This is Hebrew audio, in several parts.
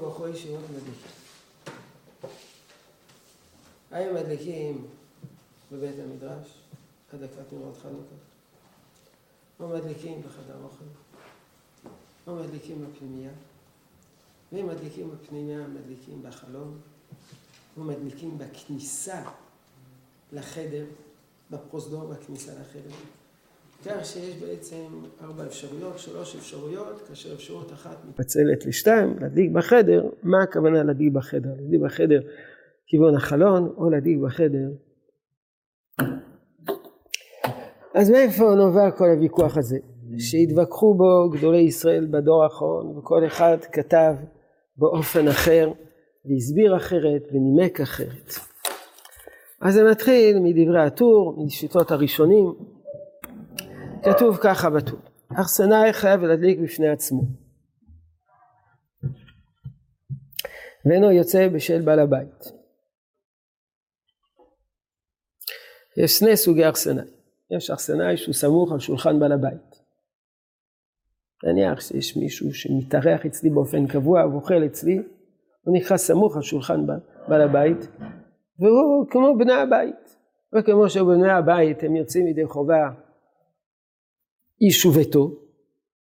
ברוך הוא ישירות מדליק. האם מדליקים בבית המדרש, הדלקת נרות חנוכה, או מדליקים בחדר אוכל, או מדליקים בפנימייה, ואם מדליקים בפנימייה, מדליקים בחלום, או מדליקים בכניסה לחדר, בפרוזדור בכניסה לחדר. כך שיש בעצם ארבע אפשרויות, שלוש אפשרויות, כאשר אפשרות אחת מתפצלת לשתיים, להדליק בחדר, מה הכוונה להדליק בחדר? להדליק בחדר כיוון החלון, או להדליק בחדר. אז מאיפה נובע כל הוויכוח הזה? שהתווכחו בו גדולי ישראל בדור האחרון, וכל אחד כתב באופן אחר, והסביר אחרת, ונימק אחרת. אז זה מתחיל מדברי הטור, משיטות הראשונים. כתוב ככה בטור, אכסנאי חייב להדליק בפני עצמו. ואינו יוצא בשל בעל הבית. יש שני סוגי אכסנאי. יש אכסנאי שהוא סמוך על שולחן בעל הבית. נניח שיש מישהו שמתארח אצלי באופן קבוע ואוכל אצלי, הוא נקרא סמוך על שולחן בעל הבית, והוא כמו בני הבית. וכמו שבני הבית הם יוצאים ידי חובה איש וביתו,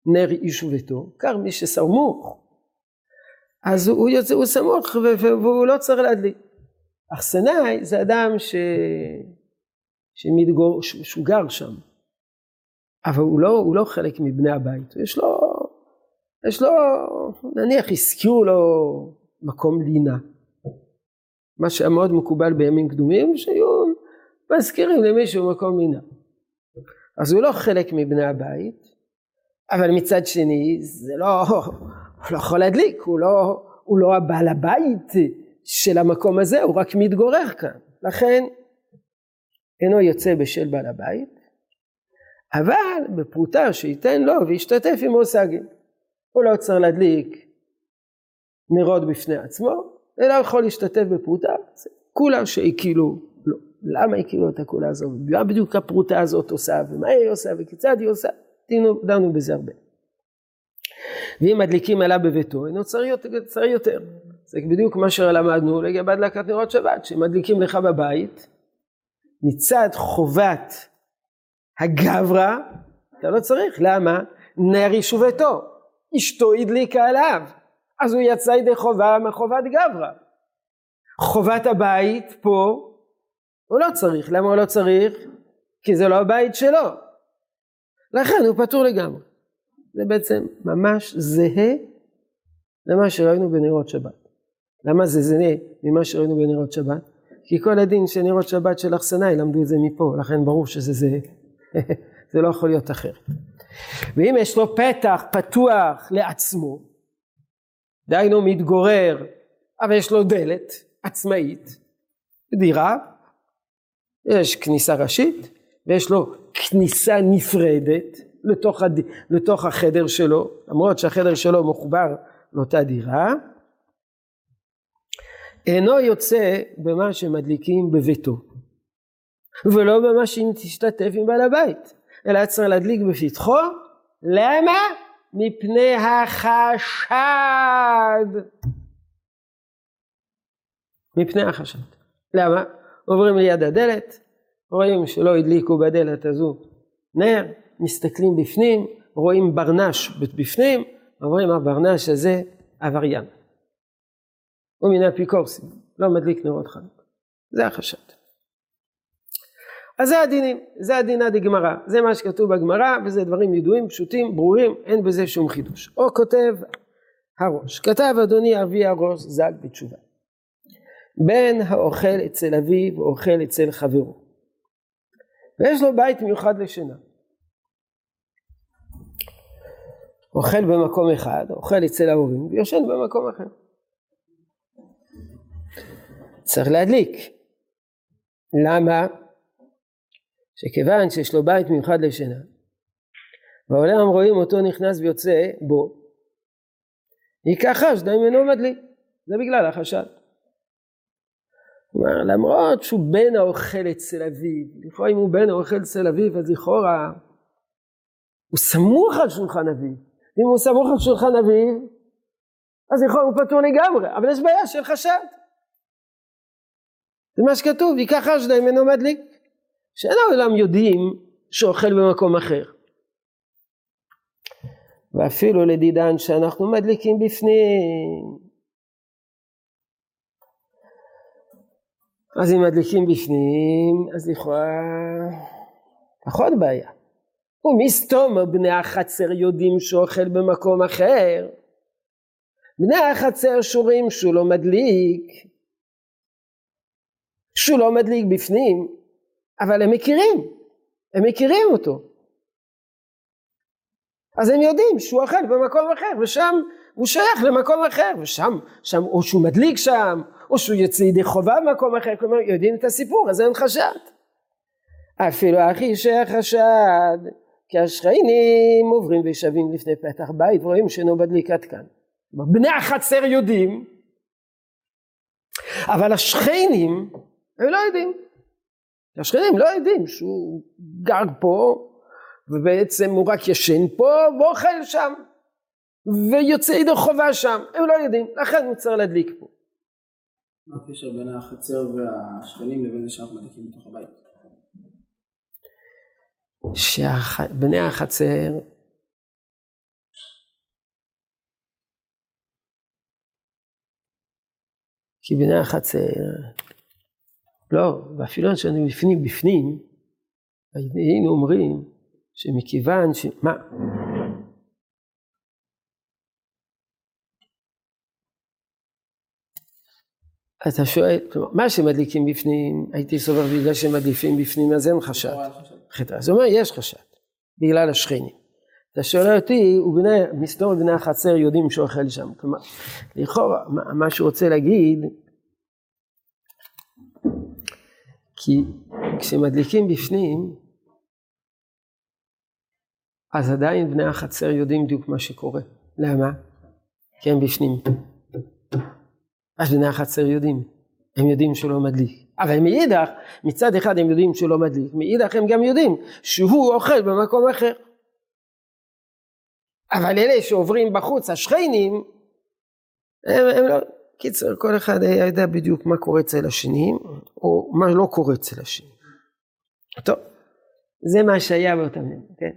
נר איש וביתו, כך מי שסמוך, אז הוא יוצא, הוא סמוך והוא לא צריך להדליק. אכסנאי זה אדם ש... שמתגור, שהוא גר שם, אבל הוא לא, הוא לא חלק מבני הבית, יש לו, יש לו, נניח הזכירו לו מקום לינה, מה שהיה מאוד מקובל בימים קדומים, שהיו מזכירים למישהו מקום לינה. אז הוא לא חלק מבני הבית, אבל מצד שני זה לא, הוא לא יכול להדליק, הוא לא, הוא לא הבעל הבית של המקום הזה, הוא רק מתגורר כאן. לכן אינו יוצא בשל בעל הבית, אבל בפרוטה שייתן לו וישתתף עם מושגים. הוא לא צריך להדליק נרות בפני עצמו, אלא יכול להשתתף בפרוטה, כאילו, לא. למה היא כאילו את הכולה הזו, ומה בדיוק הפרוטה הזאת עושה, ומה היא עושה, וכיצד היא עושה, דנו בזה הרבה. ואם מדליקים עליו בביתו, אינו צריך יותר. זה בדיוק מה שלמדנו לגבי הדלקת נרות שבת, שמדליקים לך בבית, מצד חובת הגברא, אתה לא צריך, למה? נר יישובתו, אשתו הדליקה עליו, אז הוא יצא ידי חובה מחובת גברא. חובת הבית פה, הוא לא צריך, למה הוא לא צריך? כי זה לא הבית שלו. לכן הוא פטור לגמרי. זה בעצם ממש זהה למה שראינו בנרות שבת. למה זה זהה ממה שראינו בנרות שבת? כי כל הדין של נרות שבת של אחסנאי למדו את זה מפה, לכן ברור שזה זהה. זה לא יכול להיות אחר. ואם יש לו פתח פתוח לעצמו, דהיינו מתגורר, אבל יש לו דלת עצמאית, דירה, יש כניסה ראשית, ויש לו כניסה נפרדת לתוך, הד... לתוך החדר שלו, למרות שהחדר שלו מחובר לאותה דירה, אינו יוצא במה שמדליקים בביתו, ולא במה שתשתתף עם בעל הבית, אלא צריך להדליק בפתחו, למה? מפני החשד. מפני החשד. למה? עוברים ליד הדלת, רואים שלא הדליקו בדלת הזו נר, מסתכלים בפנים, רואים ברנש בפנים, אומרים הברנש הזה עבריין. הוא מן אפיקורסים, לא מדליק נרות חנוכה. זה החשד. אז זה הדינים, זה הדינה דגמרא, זה מה שכתוב בגמרא וזה דברים ידועים, פשוטים, ברורים, אין בזה שום חידוש. או כותב הראש, כתב אדוני אבי הראש ז"ל בתשובה. בן האוכל אצל אביו ואוכל אצל חברו. ויש לו בית מיוחד לשינה. אוכל במקום אחד, אוכל אצל ההורים ויושן במקום אחר. צריך להדליק. למה? שכיוון שיש לו בית מיוחד לשינה, והעולם רואים אותו נכנס ויוצא בו, ייקח חשדה אם אינו מדליק, זה בגלל החשד. כלומר, למרות שהוא בן האוכל אצל אביו, לכאורה אם הוא בן האוכל אצל אביו, אז לכאורה הוא סמוך על שולחן אביו. אם הוא סמוך על שולחן אביו, אז לכאורה הוא פטור לגמרי, אבל יש בעיה של חשד. זה מה שכתוב, ייקח חשדה ממנו מדליק. שאין העולם יודעים שאוכל במקום אחר. ואפילו לדידן שאנחנו מדליקים בפנים. אז אם מדליקים בפנים, אז לכאורה פחות בעיה. ומסתום בני החצר יודעים שאוכל במקום אחר. בני החצר שורים שהוא לא מדליק, שהוא לא מדליק בפנים, אבל הם מכירים, הם מכירים אותו. אז הם יודעים שהוא אוכל במקום אחר, ושם הוא שייך למקום אחר, ושם, שם, או שהוא מדליק שם, או שהוא יוצא ידי חובה במקום אחר, כלומר יודעים את הסיפור, אז אין חשד. אפילו אחי שייך חשד, כי השכנים עוברים ושבים לפני פתח בית ורואים שאינו מדליק עד כאן. בני החצר יודעים, אבל השכנים הם לא יודעים. השכנים לא יודעים שהוא גר פה ובעצם הוא רק ישן פה ואוכל שם ויוצא ידי חובה שם, הם לא יודעים, לכן הוא צריך להדליק פה. מה הקשר בין החצר והשכנים לבין זה שאנחנו מדליקים בתוך הבית? שבני החצר כי בני החצר לא, ואפילו שאני בפנים בפנים, היינו אומרים שמכיוון ש... מה? אתה שואל, מה שמדליקים בפנים, הייתי סובר בגלל שמדליפים בפנים אז אין חשד. אז הוא אומר יש חשד, בגלל השכנים. אתה שואל אותי, ובני, מסתור בני החצר יודעים שאוכל שם. כלומר, לכאורה, מה שהוא רוצה להגיד, כי כשמדליקים בפנים, אז עדיין בני החצר יודעים בדיוק מה שקורה. למה? כי הם בפנים. אז בני החצר יודעים, הם יודעים שהוא לא מדליק. אבל מאידך, מצד אחד הם יודעים שהוא לא מדליק, מאידך הם גם יודעים שהוא אוכל במקום אחר. אבל אלה שעוברים בחוץ, השכנים, הם, הם לא, קיצר, כל אחד היה יודע בדיוק מה קורה אצל השני, או מה לא קורה אצל השני. טוב, זה מה שהיה באותם ימים, כן?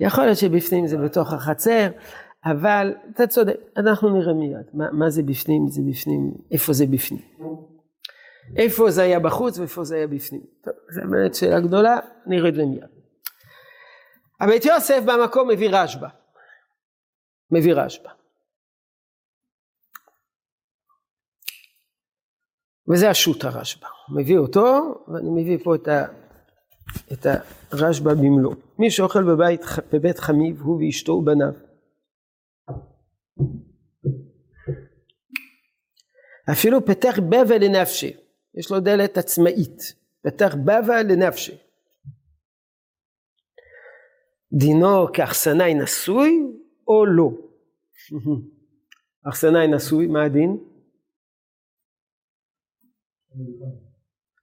יכול להיות שבפנים זה בתוך החצר, אבל אתה צודק, אנחנו נראה מיד, מה, מה זה בפנים, זה בפנים, איפה זה בפנים. איפה זה היה בחוץ ואיפה זה היה בפנים. טוב, זו באמת שאלה גדולה, נרד למיד. הבית יוסף במקום מביא רשב"א. מביא רשב"א. וזה השו"ת הרשב"א. מביא אותו, ואני מביא פה את, ה, את הרשב"א במלוא. מי שאוכל בבית, בבית חמיב, הוא ואשתו ובניו. אפילו פתח בבא לנפשי, יש לו דלת עצמאית, פתח בבא לנפשי. דינו כאחסנאי נשוי או לא? אחסנאי נשוי, מה הדין?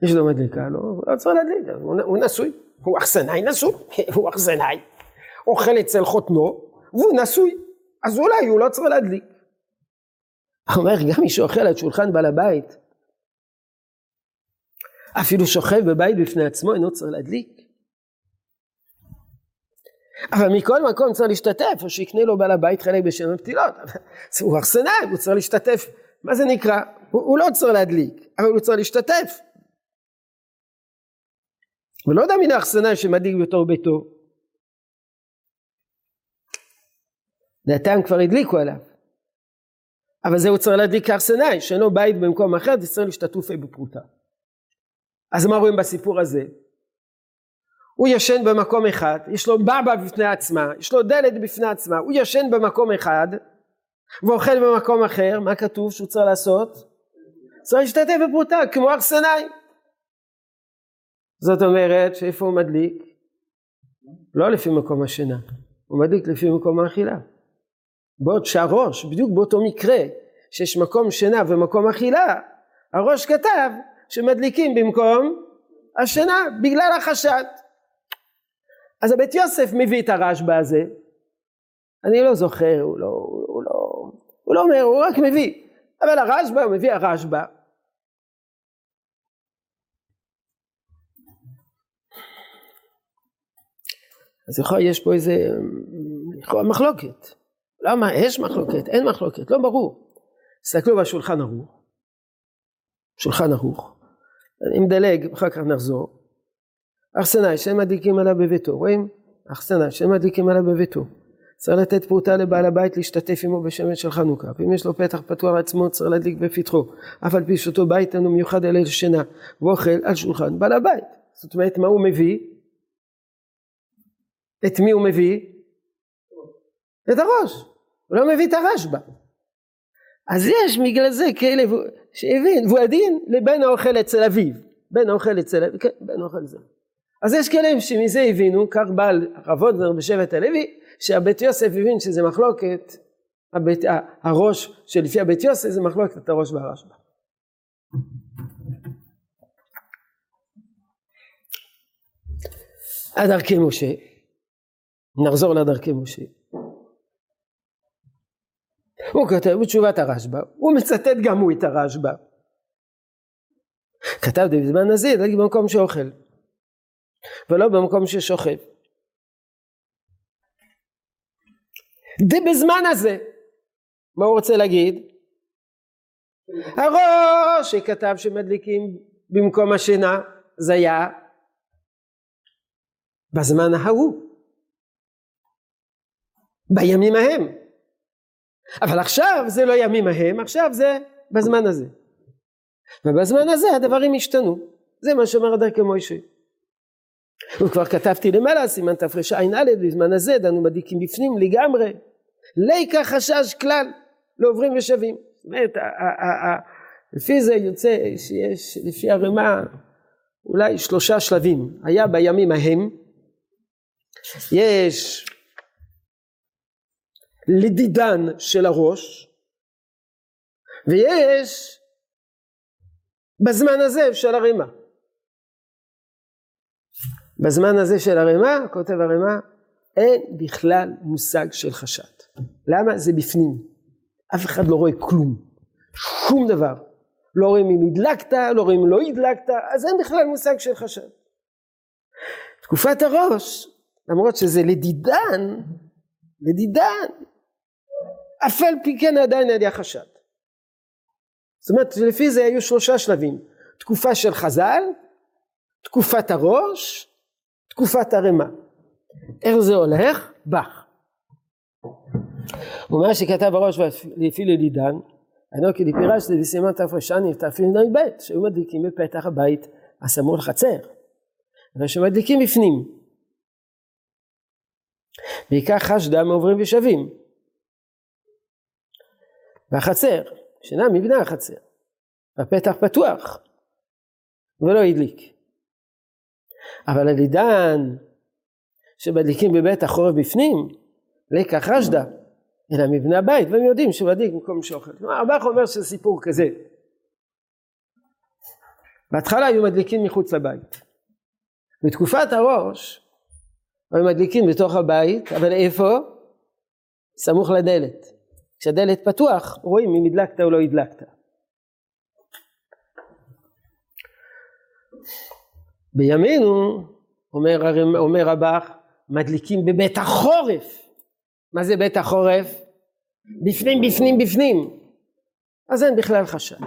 יש לו מדליקה, לא, הוא לא צריך להדליק, הוא נשוי, הוא אחסנאי נשוי, הוא אחסנאי, אוכל אצל חותנו, והוא נשוי, אז אולי הוא לא צריך להדליק. אומר, גם מי שאוכל על שולחן בעל הבית, אפילו שוכב בבית בפני עצמו, אינו צריך להדליק. אבל מכל מקום צריך להשתתף, או שיקנה לו בעל הבית חלק בשם הפתילות. הוא אכסנאי, הוא צריך להשתתף. מה זה נקרא? הוא, הוא לא צריך להדליק, אבל הוא צריך להשתתף. הוא לא יודע מן האכסנאי שמדליק בתור ביתו. דעתם כבר הדליקו עליו. אבל זה הוא צריך להדליק כאכסנאי, שאין לו בית במקום אחר, זה צריך להשתתף בפרוטה. אז מה רואים בסיפור הזה? הוא ישן במקום אחד, יש לו בבא בפני עצמה, יש לו דלת בפני עצמה, הוא ישן במקום אחד ואוכל במקום אחר, מה כתוב שהוא צריך לעשות? צריך להשתתף בפרוטה, כמו ארסנאי. זאת אומרת שאיפה הוא מדליק? לא לפי מקום השינה, הוא מדליק לפי מקום האכילה. בעוד שהראש, בדיוק באותו מקרה שיש מקום שינה ומקום אכילה, הראש כתב שמדליקים במקום השינה בגלל החשד. אז הבית יוסף מביא את הרשב"א הזה, אני לא זוכר, הוא לא, הוא לא, הוא לא אומר, הוא רק מביא, אבל הרשב"א, הוא מביא הרשב"א. אז יכול, יש פה איזה מחלוקת. למה? יש מחלוקת, אין מחלוקת, לא ברור. תסתכלו בשולחן ערוך, שולחן ערוך, אני מדלג, אחר כך נחזור. אכסנאי שאין מדליקים עליו בביתו, רואים? אכסנאי שאין מדליקים עליו בביתו. צריך לתת פרוטה לבעל הבית להשתתף עמו בשמן של חנוכה. ואם יש לו פתח פתוח עצמו צריך להדליק בפתחו. אף על פי שאותו בית אינו מיוחד אלה לשינה ואוכל על שולחן בעל הבית. זאת אומרת מה הוא מביא? את מי הוא מביא? את הראש. הוא לא מביא את הרשב"א. אז יש בגלל זה כאלה שהבין, והוא הדין לבן האוכל אצל אביו. בן האוכל אצל אביו, כן, בן האוכל אביו. אז יש כאלה שמזה הבינו, כך בעל רב אודנר בשבט הלוי, שהבית יוסף הבין שזה מחלוקת, הבית, הראש שלפי הבית יוסף זה מחלוקת את הראש והרשב"א. הדרכי משה, נחזור לדרכי משה. הוא כותב בתשובת הרשב"א, הוא מצטט גם הוא את הרשב"א. כתב בזמן הזה, במקום שאוכל. ולא במקום ששוכב. די בזמן הזה. מה הוא רוצה להגיד? הראש שכתב שמדליקים במקום השינה זה היה בזמן ההוא, בימים ההם. אבל עכשיו זה לא ימים ההם, עכשיו זה בזמן הזה. ובזמן הזה הדברים השתנו. זה מה שאומר הדרכי מוישה. וכבר כתבתי למעלה סימן תרע"א בזמן הזה דנו מדליקים בפנים לגמרי ליקה חשש כלל לעוברים ושבים זאת אומרת לפי זה יוצא שיש לפי הרמ"א אולי שלושה שלבים היה בימים ההם יש לדידן של הראש ויש בזמן הזה של הרמ"א בזמן הזה של הרמ"א, כותב הרמ"א, אין בכלל מושג של חשד. למה? זה בפנים. אף אחד לא רואה כלום. שום דבר. לא רואים אם הדלקת, לא רואים אם לא הדלקת, אז אין בכלל מושג של חשד. תקופת הראש, למרות שזה לדידן, לדידן, אף על פי כן עדיין היה חשד. זאת אומרת, לפי זה היו שלושה שלבים. תקופה של חז"ל, תקופת הראש, תקופת הרמ"א. איך זה הולך? בך. ומה שכתב הראש לפי לדידן, אינו כי דיפירש בסימן תרפשני תרפ"ב שהיו מדליקים בפתח הבית הסמוך לחצר ושמדליקים בפנים בעיקר חשדה מעוברים ושבים והחצר שאינה מבנה החצר והפתח פתוח ולא הדליק אבל על עידן שמדליקים בבית החורף בפנים, לקח רשדה, אלא מבנה הבית, והם יודעים שמדליק במקום שאוכל. כלומר, אב"ח אומר שזה סיפור כזה. בהתחלה היו מדליקים מחוץ לבית. בתקופת הראש, היו מדליקים בתוך הבית, אבל איפה? סמוך לדלת. כשהדלת פתוח, רואים אם הדלקת או לא הדלקת. בימינו, אומר, אומר הבח, מדליקים בבית החורף. מה זה בית החורף? בפנים, בפנים, בפנים. אז אין בכלל חשד.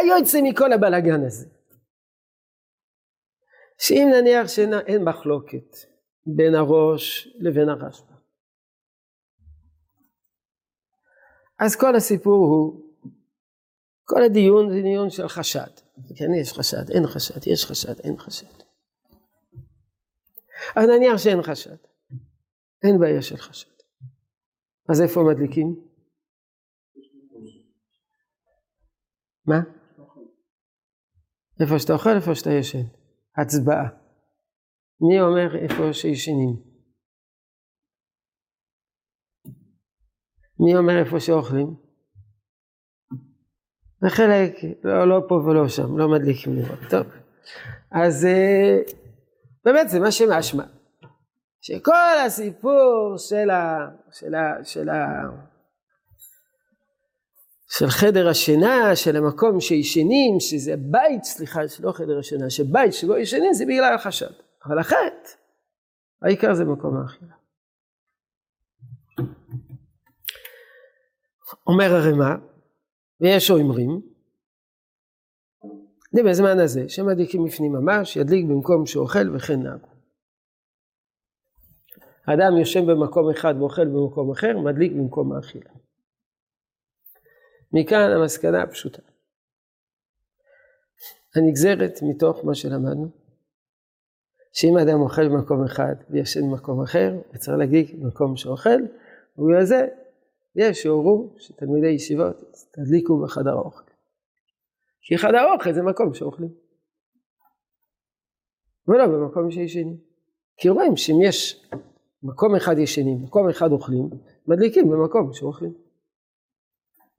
היוצא מכל הבלגן הזה. שאם נניח שאין מחלוקת בין הראש לבין הרשב"א. אז כל הסיפור הוא, כל הדיון זה דיון של חשד. כן, יש חשד, אין חשד, יש חשד, אין חשד. אז נניח שאין חשד. אין בעיה של חשד. אז איפה מדליקים? מה? איפה שאתה אוכל, איפה שאתה ישן. הצבעה. מי אומר איפה שישנים? מי אומר איפה שאוכלים? וחלק לא, לא פה ולא שם, לא מדליקים לראות. טוב, אז, אה, באמת זה מה שמשמע. שכל הסיפור של ה... של ה... של ה... של חדר השינה, של המקום שישנים, שזה בית, סליחה, שלא חדר השינה, שבית שבו ישנים זה בגלל החשד. אבל החטא, העיקר זה מקום האכילה. אומר הרמ"א, ויש אומרים, זה בזמן הזה, שמדליקים בפנים ממש, ידליק במקום שאוכל וכן נהגו. האדם יושב במקום אחד ואוכל במקום אחר, מדליק במקום האכילה. מכאן המסקנה הפשוטה. הנגזרת מתוך מה שלמדנו, שאם האדם אוכל במקום אחד וישן במקום אחר, וצריך להדליק במקום שאוכל, ובגלל זה יש שהורו שתלמידי ישיבות תדליקו בחדר האוכל. כי חדר האוכל זה מקום שאוכלים. ולא במקום שישנים. כי רואים שאם יש מקום אחד ישנים, מקום אחד אוכלים, מדליקים במקום שאוכלים.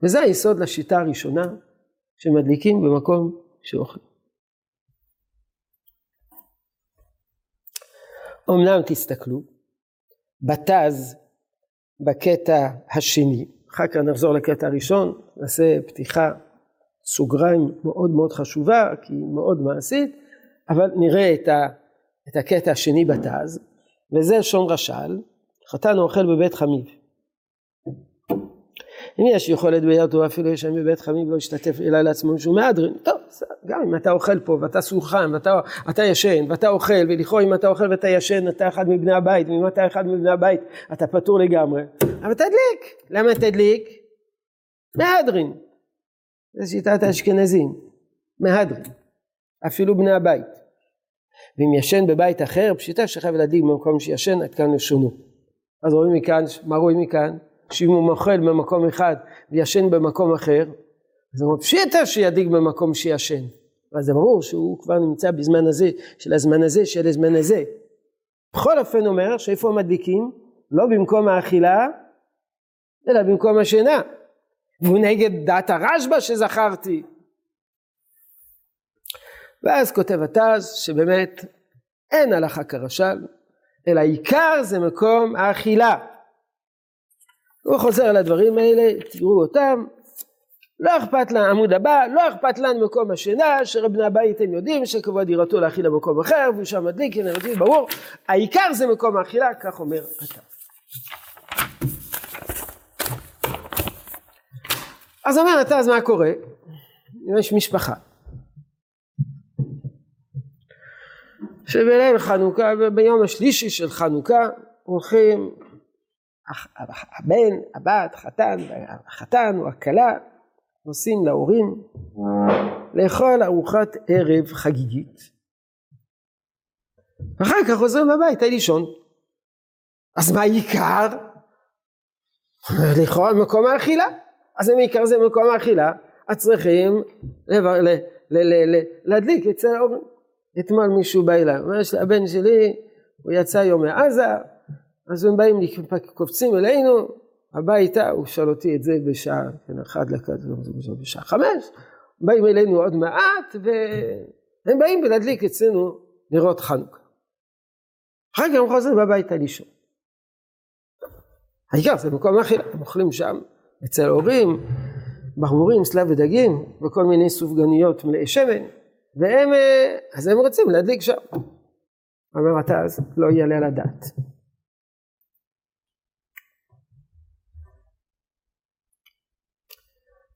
וזה היסוד לשיטה הראשונה שמדליקים במקום שאוכלים. אמנם תסתכלו, בתז בקטע השני, אחר כך נחזור לקטע הראשון, נעשה פתיחה סוגריים מאוד מאוד חשובה, כי היא מאוד מעשית, אבל נראה את, ה, את הקטע השני בתז, וזה שון רש"ל, חתן אוכל בבית חמיב. אם יש יכולת בידו אפילו יש שם בבית חמיב לא ישתתף אלא לעצמו משום מהדרין, טוב, גם אם אתה אוכל פה ואתה סוכן ואתה ישן ואתה אוכל ולכאורה אם אתה אוכל ואתה ישן אתה אחד מבני הבית ואם אתה אחד מבני הבית אתה פטור לגמרי, אבל תדליק, למה תדליק? מהדרין, זה שיטת האשכנזים, מהדרין, אפילו בני הבית. ואם ישן בבית אחר, פשיטה שחייב להדליק במקום שישן, עד כאן לשונו. אז רואים מכאן, מה רואים מכאן? שאם הוא מוכל במקום אחד וישן במקום אחר, אז הוא פשיטה שידליק במקום שישן. אבל ברור שהוא כבר נמצא בזמן הזה, של הזמן הזה, של הזמן הזה. בכל אופן אומר שאיפה מדליקים? לא במקום האכילה, אלא במקום השינה. והוא נגד דעת הרשב"א שזכרתי. ואז כותב התז שבאמת אין הלכה כרש"ל, אלא עיקר זה מקום האכילה. הוא חוזר על הדברים האלה, תראו אותם, לא אכפת לנו, עמוד הבא, לא אכפת לנו מקום השינה, שרבני הבית הם יודעים שקבוע דירתו להכיל במקום אחר, והוא שם מדליק, הנה יודעים, ברור, העיקר זה מקום האכילה, כך אומר אתה. אז אומר אתה, אז מה קורה? יש משפחה. שבליל חנוכה, ביום השלישי של חנוכה, הולכים הבן, הבת, חתן, החתן או הכלה, נוסעים להורים לאכול ארוחת ערב חגיגית. ואחר כך חוזרים הביתה לישון. אז מה העיקר? לכאורה מקום האכילה. אז אם העיקר זה מקום האכילה, אז צריכים להדליק אצל ההורים. אתמול מישהו בא אליי, אומר הבן שלי, הוא יצא יום מעזה, אז הם באים, קופצים אלינו, הביתה, הוא שאל אותי את זה בשעה, כן, אחת לקראת, בשעה חמש, באים אלינו עוד מעט, והם באים להדליק אצלנו נרות חנוכה. אחר כך הם חוזרים הביתה לישון. העיקר זה מקום אחר, הם אוכלים שם אצל ההורים, ברבורים, סלב ודגים, וכל מיני סופגניות מלאי שמן, והם, אז הם רוצים להדליק שם. אומר אתה אז, לא יעלה על הדעת.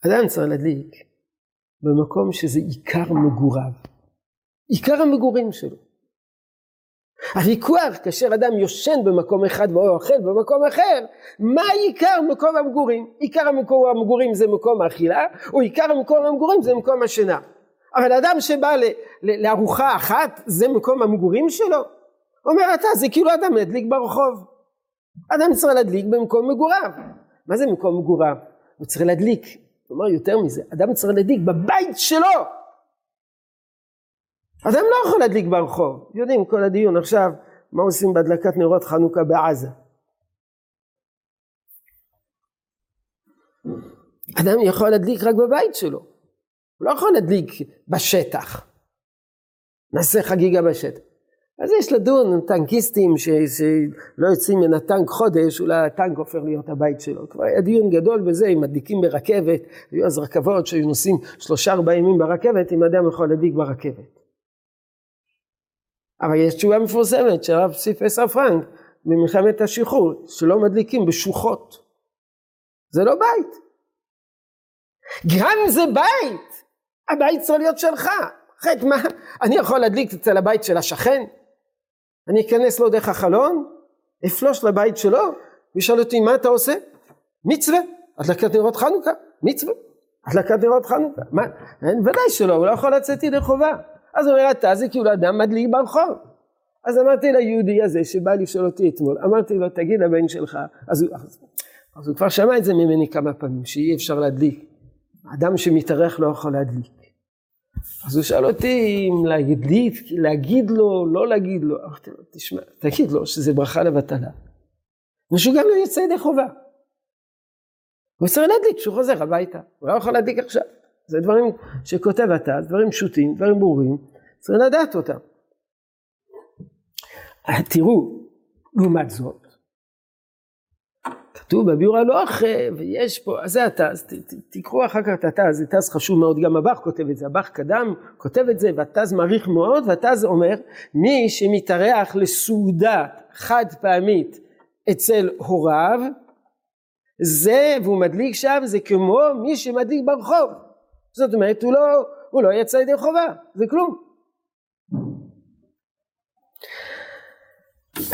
אדם צריך להדליק במקום שזה עיקר מגוריו, עיקר המגורים שלו. הוויכוח כאשר אדם יושן במקום אחד ואוכל במקום אחר, מה עיקר מקום המגורים? עיקר המקום המגורים זה מקום האכילה, או עיקר מקום המגורים זה מקום השינה. אבל אדם שבא ל, ל, לארוחה אחת, זה מקום המגורים שלו? אומר אתה, זה כאילו אדם מדליק ברחוב. אדם צריך להדליק במקום מגוריו. מה זה מקום מגוריו? הוא צריך להדליק כלומר יותר מזה, אדם צריך להדליק בבית שלו. אדם לא יכול להדליק ברחוב. יודעים כל הדיון עכשיו, מה עושים בהדלקת נרות חנוכה בעזה. אדם יכול להדליק רק בבית שלו. הוא לא יכול להדליק בשטח. נעשה חגיגה בשטח. אז יש לדון, טנקיסטים שלא יוצאים מן הטנק חודש, אולי הטנק הופך להיות הבית שלו. כבר היה דיון גדול בזה, אם מדליקים ברכבת, היו אז רכבות שהיו נוסעים שלושה ארבעה ימים ברכבת, אם אדם יכול להדליק ברכבת. אבל יש תשובה מפורסמת של הרב עשר פרנק במלחמת השחרור, שלא מדליקים בשוחות. זה לא בית. גם זה בית, הבית צריך להיות שלך. אחרת מה, אני יכול להדליק אצל הבית של השכן? אני אכנס לו דרך החלון, אפלוש לבית שלו, וישאל אותי מה אתה עושה? מצווה, הדלקת נרות חנוכה, מצווה, הדלקת נרות חנוכה, מה, ודאי שלא, הוא לא יכול לצאת ידי חובה. אז הוא אומר, אתה זה כאילו אדם מדליק ברחוב. אז אמרתי ליהודי הזה שבא לשאול אותי אתמול, אמרתי לו, תגיד לבן שלך, אז הוא, אז, אז הוא כבר שמע את זה ממני כמה פעמים, שאי אפשר להדליק. אדם שמתארח לא יכול להדליק. אז הוא שאל אותי אם להגיד, להגיד לו, לא להגיד לו. אמרתי לו, תשמע, תגיד לו שזה ברכה לבטלה. ושהוא גם לא יוצא ידי חובה. הוא צריך להדליק כשהוא חוזר הביתה. הוא לא יכול להדליק עכשיו. זה דברים שכותב אתה, דברים פשוטים, דברים ברורים, צריך לדעת אותם. תראו, לעומת זאת, כתוב בביאור הלוח, ויש פה, אז זה התז, תקראו אחר כך את התז, זה תז חשוב מאוד, גם הבח כותב את זה, הבח קדם כותב את זה, והתז מעריך מאוד, והתז אומר, מי שמתארח לסעודה חד פעמית אצל הוריו, זה, והוא מדליק שם, זה כמו מי שמדליק ברחוב. זאת אומרת, הוא לא, הוא לא יצא ידי חובה, זה כלום.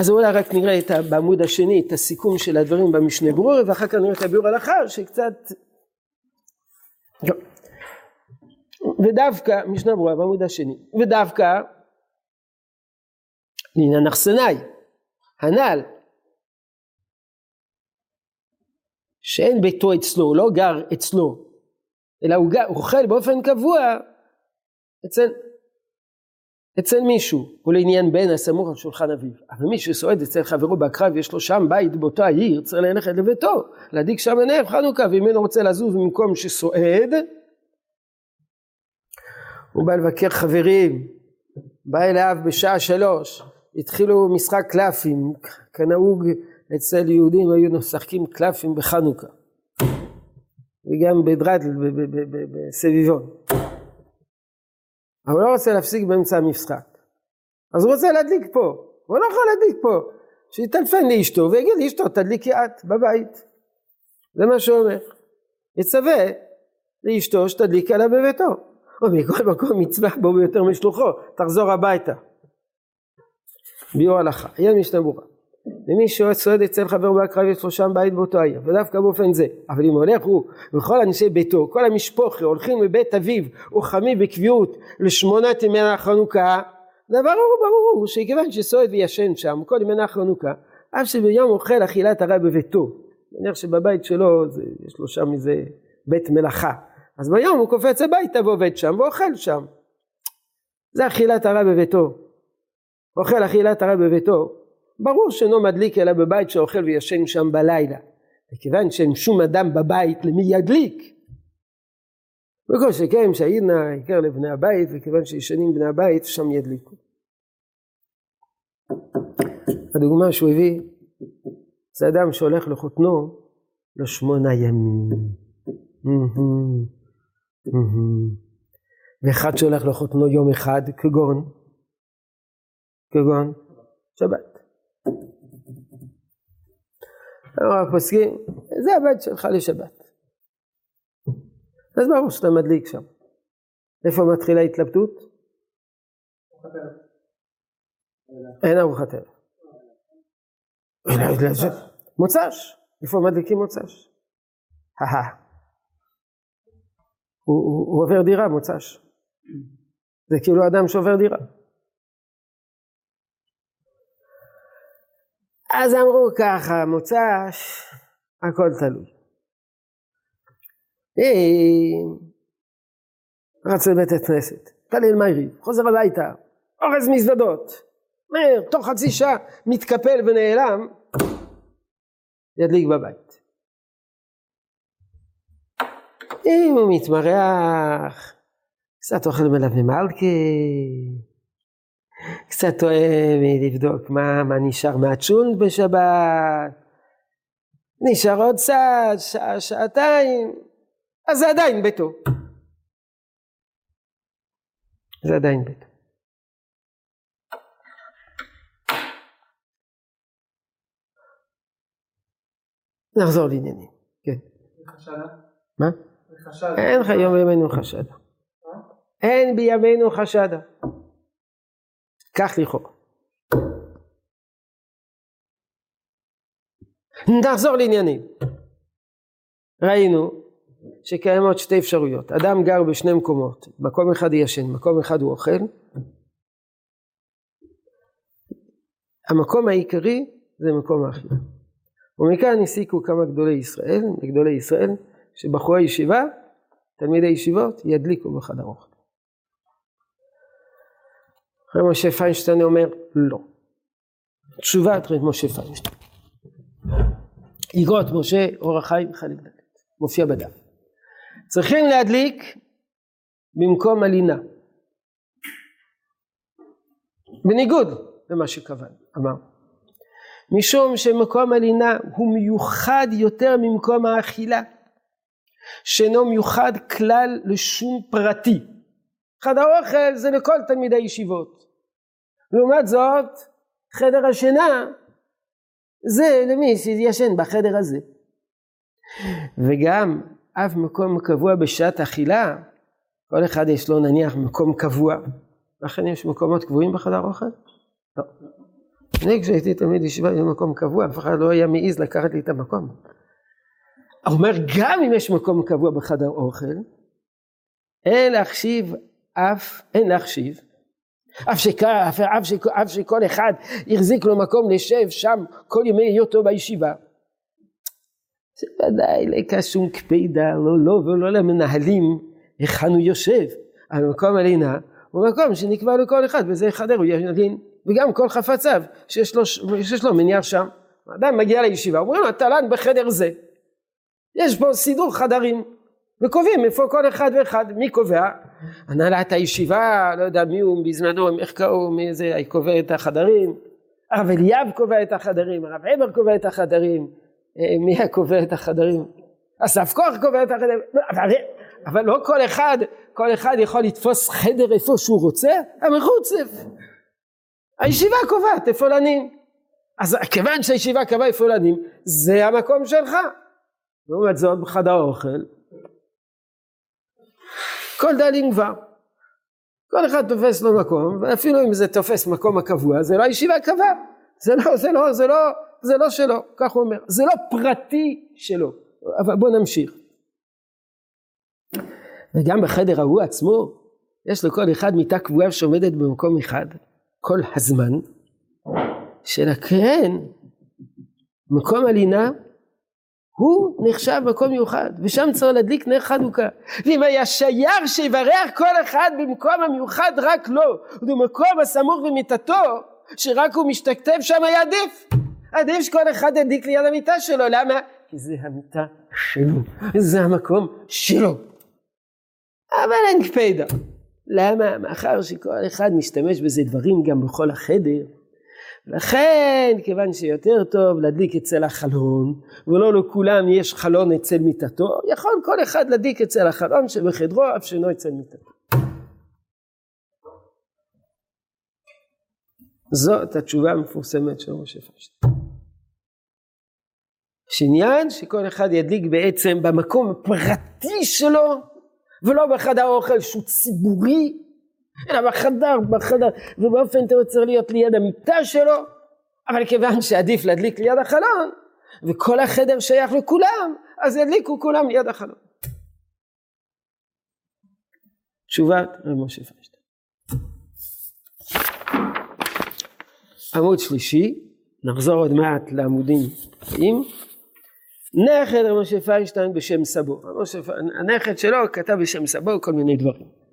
אז אולי רק נראה את, בעמוד השני את הסיכום של הדברים במשנה ברור ואחר כך נראה את הביאור הלכה שקצת לא. ודווקא משנה ברורה בעמוד השני ודווקא לעניין אחסנאי הנ"ל שאין ביתו אצלו הוא לא גר אצלו אלא הוא, גר, הוא אוכל באופן קבוע אצל אצל מישהו, הוא לעניין בן הסמוך על שולחן אביו. אבל מי שסועד אצל חברו בקרב, יש לו שם בית באותו העיר, צריך ללכת לביתו, להדליק שם עיניו חנוכה, ואם אינו רוצה לזוז במקום שסועד, הוא בא לבקר חברים, בא אליו בשעה שלוש, התחילו משחק קלפים, כנהוג אצל יהודים היו משחקים קלפים בחנוכה, וגם בדרדל בסביבון. אבל הוא לא רוצה להפסיק באמצע המשחק. אז הוא רוצה להדליק פה, הוא לא יכול להדליק פה. שיטלפן לאשתו ויגיד לאשתו תדליקי את בבית. זה מה שהוא אומר. יצווה לאשתו שתדליק עליו בביתו. או מכל מקום מצווה בו ביותר משלוחו, תחזור הביתה. ביור הלכה, יהיה משנה. למי שסועד אצל חבר בהקרב יש לו שם בית באותו העיר, ודווקא באופן זה. אבל אם הולך הוא וכל אנשי ביתו, כל המשפוחי, הולכים מבית אביו או חמי בקביעות לשמונת ימי החנוכה, זה ברור ברור שכיוון שסועד וישן שם כל ימי החנוכה, אף שביום אוכל אכילת הרע בביתו. נניח שבבית שלו זה, יש לו שם איזה בית מלאכה. אז ביום הוא קופץ הביתה ועובד שם ואוכל שם. זה אכילת הרע בביתו. אוכל אכילת הרע בביתו. ברור שאינו מדליק אלא בבית שאוכל וישן שם בלילה. וכיוון שאין שום אדם בבית למי ידליק. וכל שכן שהעידנה העיקר לבני הבית וכיוון שישנים בני הבית שם ידליקו. הדוגמה שהוא הביא זה אדם שהולך לחותנו לשמונה ימים. ואחד שהולך לחותנו יום אחד כגון, כגון שבת. אמר הפוסקים, זה הבית שלך לשבת. אז ברור שאתה מדליק שם. איפה מתחילה ההתלבטות? אין ארוחת ערב. מוצ"ש, איפה מדליקים מוצ"ש? הוא עובר דירה מוצ"ש. זה כאילו אדם שעובר דירה. אז אמרו ככה, מוצ"ש, הכל תלוי. רץ לבית הכנסת, תליל מייריב, חוזר הביתה, אורז מזוודות, מהר, תוך חצי שעה, מתקפל ונעלם, ידליק בבית. אם הוא מתמרח, קצת אוכל מלווה מלכה, קצת אוהב לבדוק מה, מה נשאר מהצ'ונד בשבת, נשאר עוד קצת, שעה, שעתיים, אז זה עדיין ביתו. זה עדיין ביתו. נחזור לעניינים, כן. מה? אין לך יום בימינו חשדה. אין בימינו חשדה. כך לכאורה. נחזור לעניינים. ראינו שקיימות שתי אפשרויות. אדם גר בשני מקומות, מקום אחד ישן, מקום אחד הוא אוכל. המקום העיקרי זה מקום האכילה. ומכאן הסיקו כמה גדולי ישראל, גדולי ישראל, שבחורי ישיבה, תלמידי ישיבות, ידליקו בחדר אוכל. אחרי משה פיינשטיין אומר לא. תשובה אחרי משה פיינשטיין. איגרות משה אור החיים חלק ד' מופיע בדף. צריכים להדליק במקום הלינה. בניגוד למה שקבע, אמר. משום שמקום הלינה הוא מיוחד יותר ממקום האכילה, שאינו מיוחד כלל לשום פרטי. חדר אוכל זה לכל תלמידי ישיבות. לעומת זאת, חדר השינה זה למי שישן בחדר הזה. וגם אף מקום קבוע בשעת אכילה, כל אחד יש לו נניח מקום קבוע. לכן יש מקומות קבועים בחדר אוכל? לא. אני כשהייתי תלמיד ישיבה היה מקום קבוע, אף אחד לא היה מעז לקחת לי את המקום. הוא אומר גם אם יש מקום קבוע בחדר אוכל, אין להחשיב אף, אין להחשיב, אף, שכ, אף, אף, שכ, אף שכל אחד החזיק לו מקום לשב שם כל ימי היותו בישיבה. זה ודאי לא שום קפידה, לא לו לא, ולא למנהלים היכן הוא יושב. המקום הלינה הוא מקום שנקבע לכל אחד וזה חדר הוא ילין וגם כל חפציו שיש לו, שיש לו מניח שם. אדם מגיע לישיבה אומרים לו תל"ן בחדר זה. יש פה סידור חדרים וקובעים איפה כל אחד ואחד מי קובע? הנהלת הישיבה לא יודע מי הוא בזמנו איך קראו מי זה קובע את החדרים. הרב אליאב קובע את החדרים הרב עבר קובע את החדרים. אה, מי הקובע את החדרים? אסף כוח קובע את החדרים. לא, אבל, אבל לא כל אחד כל אחד יכול לתפוס חדר איפה שהוא רוצה? המחוץ. הישיבה קובעת איפה לנים. אז כיוון שהישיבה קבעה איפה לנים זה המקום שלך. לעומת זאת בחדר האוכל כל דלים כבר כל אחד תופס לו מקום ואפילו אם זה תופס מקום הקבוע זה לא הישיבה קבעה זה לא זה לא זה לא זה לא שלו כך הוא אומר. זה לא פרטי שלו. אבל בוא נמשיך. וגם בחדר ההוא עצמו יש לכל אחד מיטה קבועה שעומדת במקום אחד כל הזמן שלכן מקום הלינה הוא נחשב מקום מיוחד ושם צריך להדליק נר חנוכה. ואם היה שייר שיברך כל אחד במקום המיוחד רק לו. ובמקום הסמוך במיטתו שרק הוא משתכתב שם היה עדיף. עדיף שכל אחד ידליק ליד המיטה שלו. למה? כי זה המיטה שלו. זה המקום שלו. אבל אין קפידה למה? מאחר שכל אחד משתמש בזה דברים גם בכל החדר לכן כיוון שיותר טוב להדליק אצל החלון ולא לכולם יש חלון אצל מיטתו יכול כל אחד להדליק אצל החלון שבחדרו אף שאינו אצל מיטתו זאת התשובה המפורסמת של משה פשט. יש עניין שכל אחד ידליק בעצם במקום הפרטי שלו ולא בחדר אוכל שהוא ציבורי אלא בחדר, בחדר, ובאופן תיאור צריך להיות ליד המיטה שלו, אבל כיוון שעדיף להדליק ליד החלון, וכל החדר שייך לכולם, אז ידליקו כולם ליד החלון. תשובת רב משה פיינשטיין. עמוד שלישי, נחזור עוד מעט לעמודים הבאים. נכד רב משה פיינשטיין בשם סבו. הנכד שלו כתב בשם סבו כל מיני דברים.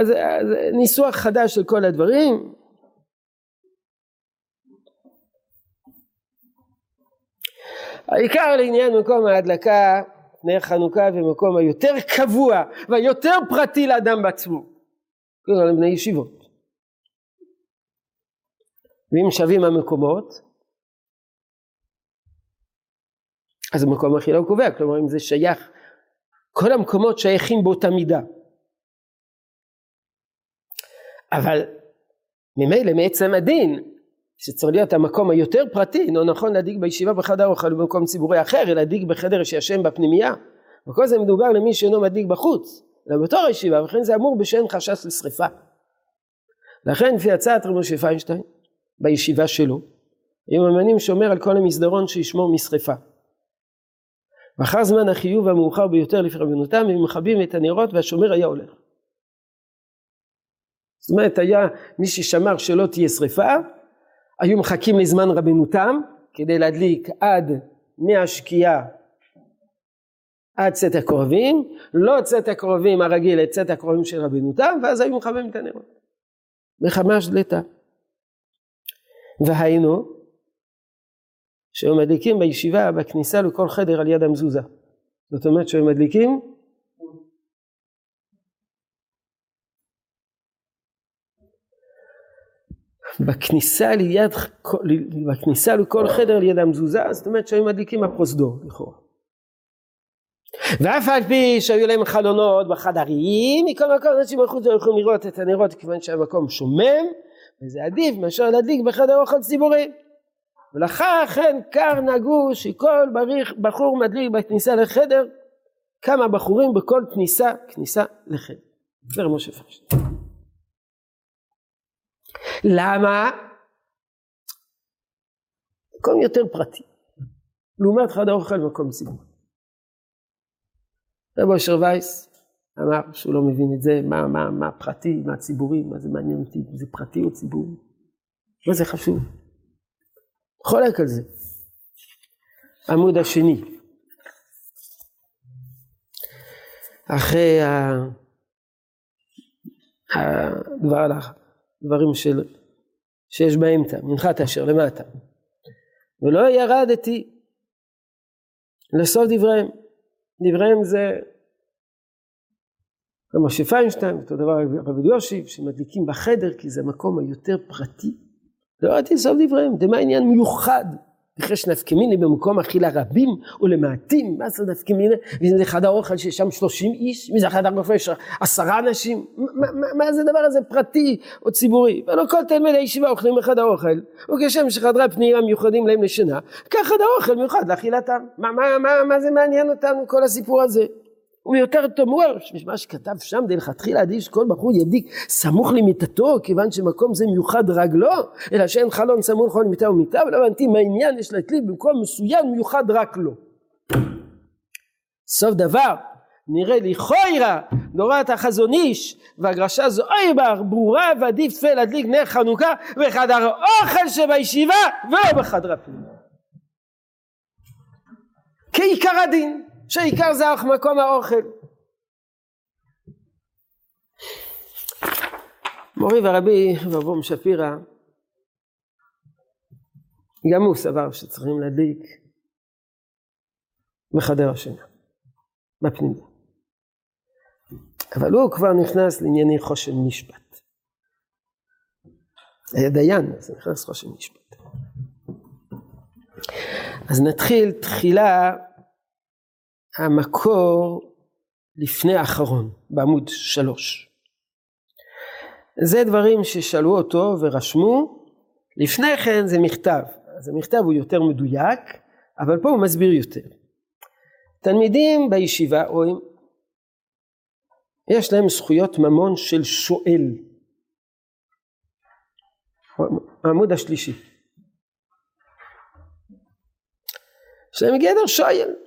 אז, אז ניסוח חדש של כל הדברים. העיקר לעניין מקום ההדלקה, נר חנוכה ומקום היותר קבוע והיותר פרטי לאדם בעצמו. כלומר לבני ישיבות. ואם שווים המקומות, אז המקום הכי לא קובע, כלומר אם זה שייך, כל המקומות שייכים באותה מידה. אבל ממילא מעצם הדין, שצריך להיות המקום היותר פרטי, לא נכון להדליק בישיבה בחדר אוכל או במקום ציבורי אחר, אלא להדליק בחדר שישם בפנימייה. וכל זה מדובר למי שאינו מדליק בחוץ, אלא בתור הישיבה, וכן זה אמור בשאין חשש לשרפה. לכן לפי הצעת רבי משה פיינשטיין, בישיבה שלו, היו ממנים שומר על כל המסדרון שישמור משרפה. ואחר זמן החיוב המאוחר ביותר לפי רבנותם, הם מכבים את הנרות והשומר היה הולך. זאת אומרת היה מי ששמר שלא תהיה שרפה, היו מחכים לזמן רבנותם כדי להדליק עד מהשקיעה עד צאת הקרובים, לא צאת הקרובים הרגיל, את צאת הקרובים של רבנותם, ואז היו מכבים את הנרות. מחמש דלתה. והיינו, שהיו מדליקים בישיבה בכניסה לכל חדר על יד המזוזה. זאת אומרת שהיו מדליקים בכניסה ליד, בכניסה לכל חדר על יד המזוזה, זאת אומרת שהיו מדליקים הפרוזדור לכאורה. ואף על פי שהיו להם חלונות בחדרים, מכל מקום אנשים בחוץ יכולים לראות את הנרות כיוון שהמקום שומם, וזה עדיף מאשר להדליק בחדר אוכל ציבורי. ולכן קר נהגו שכל בריך, בחור מדליק בכניסה לחדר, כמה בחורים בכל כניסה, כניסה לחדר. זה משה פרשטיין. למה? מקום יותר פרטי. לעומת חדר אוכל במקום ציבורי. רב אושר וייס אמר שהוא לא מבין את זה, מה, מה, מה פרטי, מה ציבורי, מה זה מעניין אותי, זה פרטי או ציבורי, מה זה חשוב. חולק על זה. עמוד השני. אחרי הדבר, הדברים של, שיש באמצע, מנחת אשר למטה. ולא ירדתי לסוף דבריהם. דבריהם זה משה פיינשטיין, אותו דבר רבי יושיב, שמדליקים בחדר כי זה המקום היותר פרטי. לא ראיתי סוף דבריהם, דמה עניין מיוחד. אחרי שנפקמיני במקום אכילה רבים ולמעטים, מה זה נפקמיני? ואם זה חדר אוכל שיש שם שלושים איש, מי זה חדר יש עשרה אנשים, מה, זה הדבר הזה פרטי או ציבורי? ולא כל תלמידי הישיבה אוכלים בחדר אוכל, וכשם שחדרי פנימה מיוחדים להם לשינה, כך חדר אוכל מיוחד לאכילתם. מה זה מעניין אותנו כל הסיפור הזה? הוא יותר תמוה, מה שכתב שם דלכתחילה עדיף שכל בחור ידיק סמוך למיטתו, כיוון שמקום זה מיוחד רגלו, אלא שאין חלון סמוך לכל מיטה ומיטה, ולא הבנתי מה העניין יש להקליט במקום מסוים מיוחד רק לו. סוף דבר, נראה לי חוירה, נורת החזון איש, והגרשה זו אוי בר, ברורה ועדיף להדליק נר חנוכה בחדר האוכל שבישיבה ולא בחדר הפנימה. כעיקר הדין. שהעיקר זה מקום האוכל. מורי ורבי ואברום שפירא גם הוא סבר שצריכים להדליק בחדר השינה, בפנימיה. אבל הוא כבר נכנס לענייני חושן משפט. היה דיין, אז נכנס חושן משפט. אז נתחיל תחילה המקור לפני האחרון, בעמוד שלוש. זה דברים ששאלו אותו ורשמו, לפני כן זה מכתב, אז המכתב הוא יותר מדויק, אבל פה הוא מסביר יותר. תלמידים בישיבה רואים, יש להם זכויות ממון של שואל. העמוד השלישי. יש להם גדר שואל.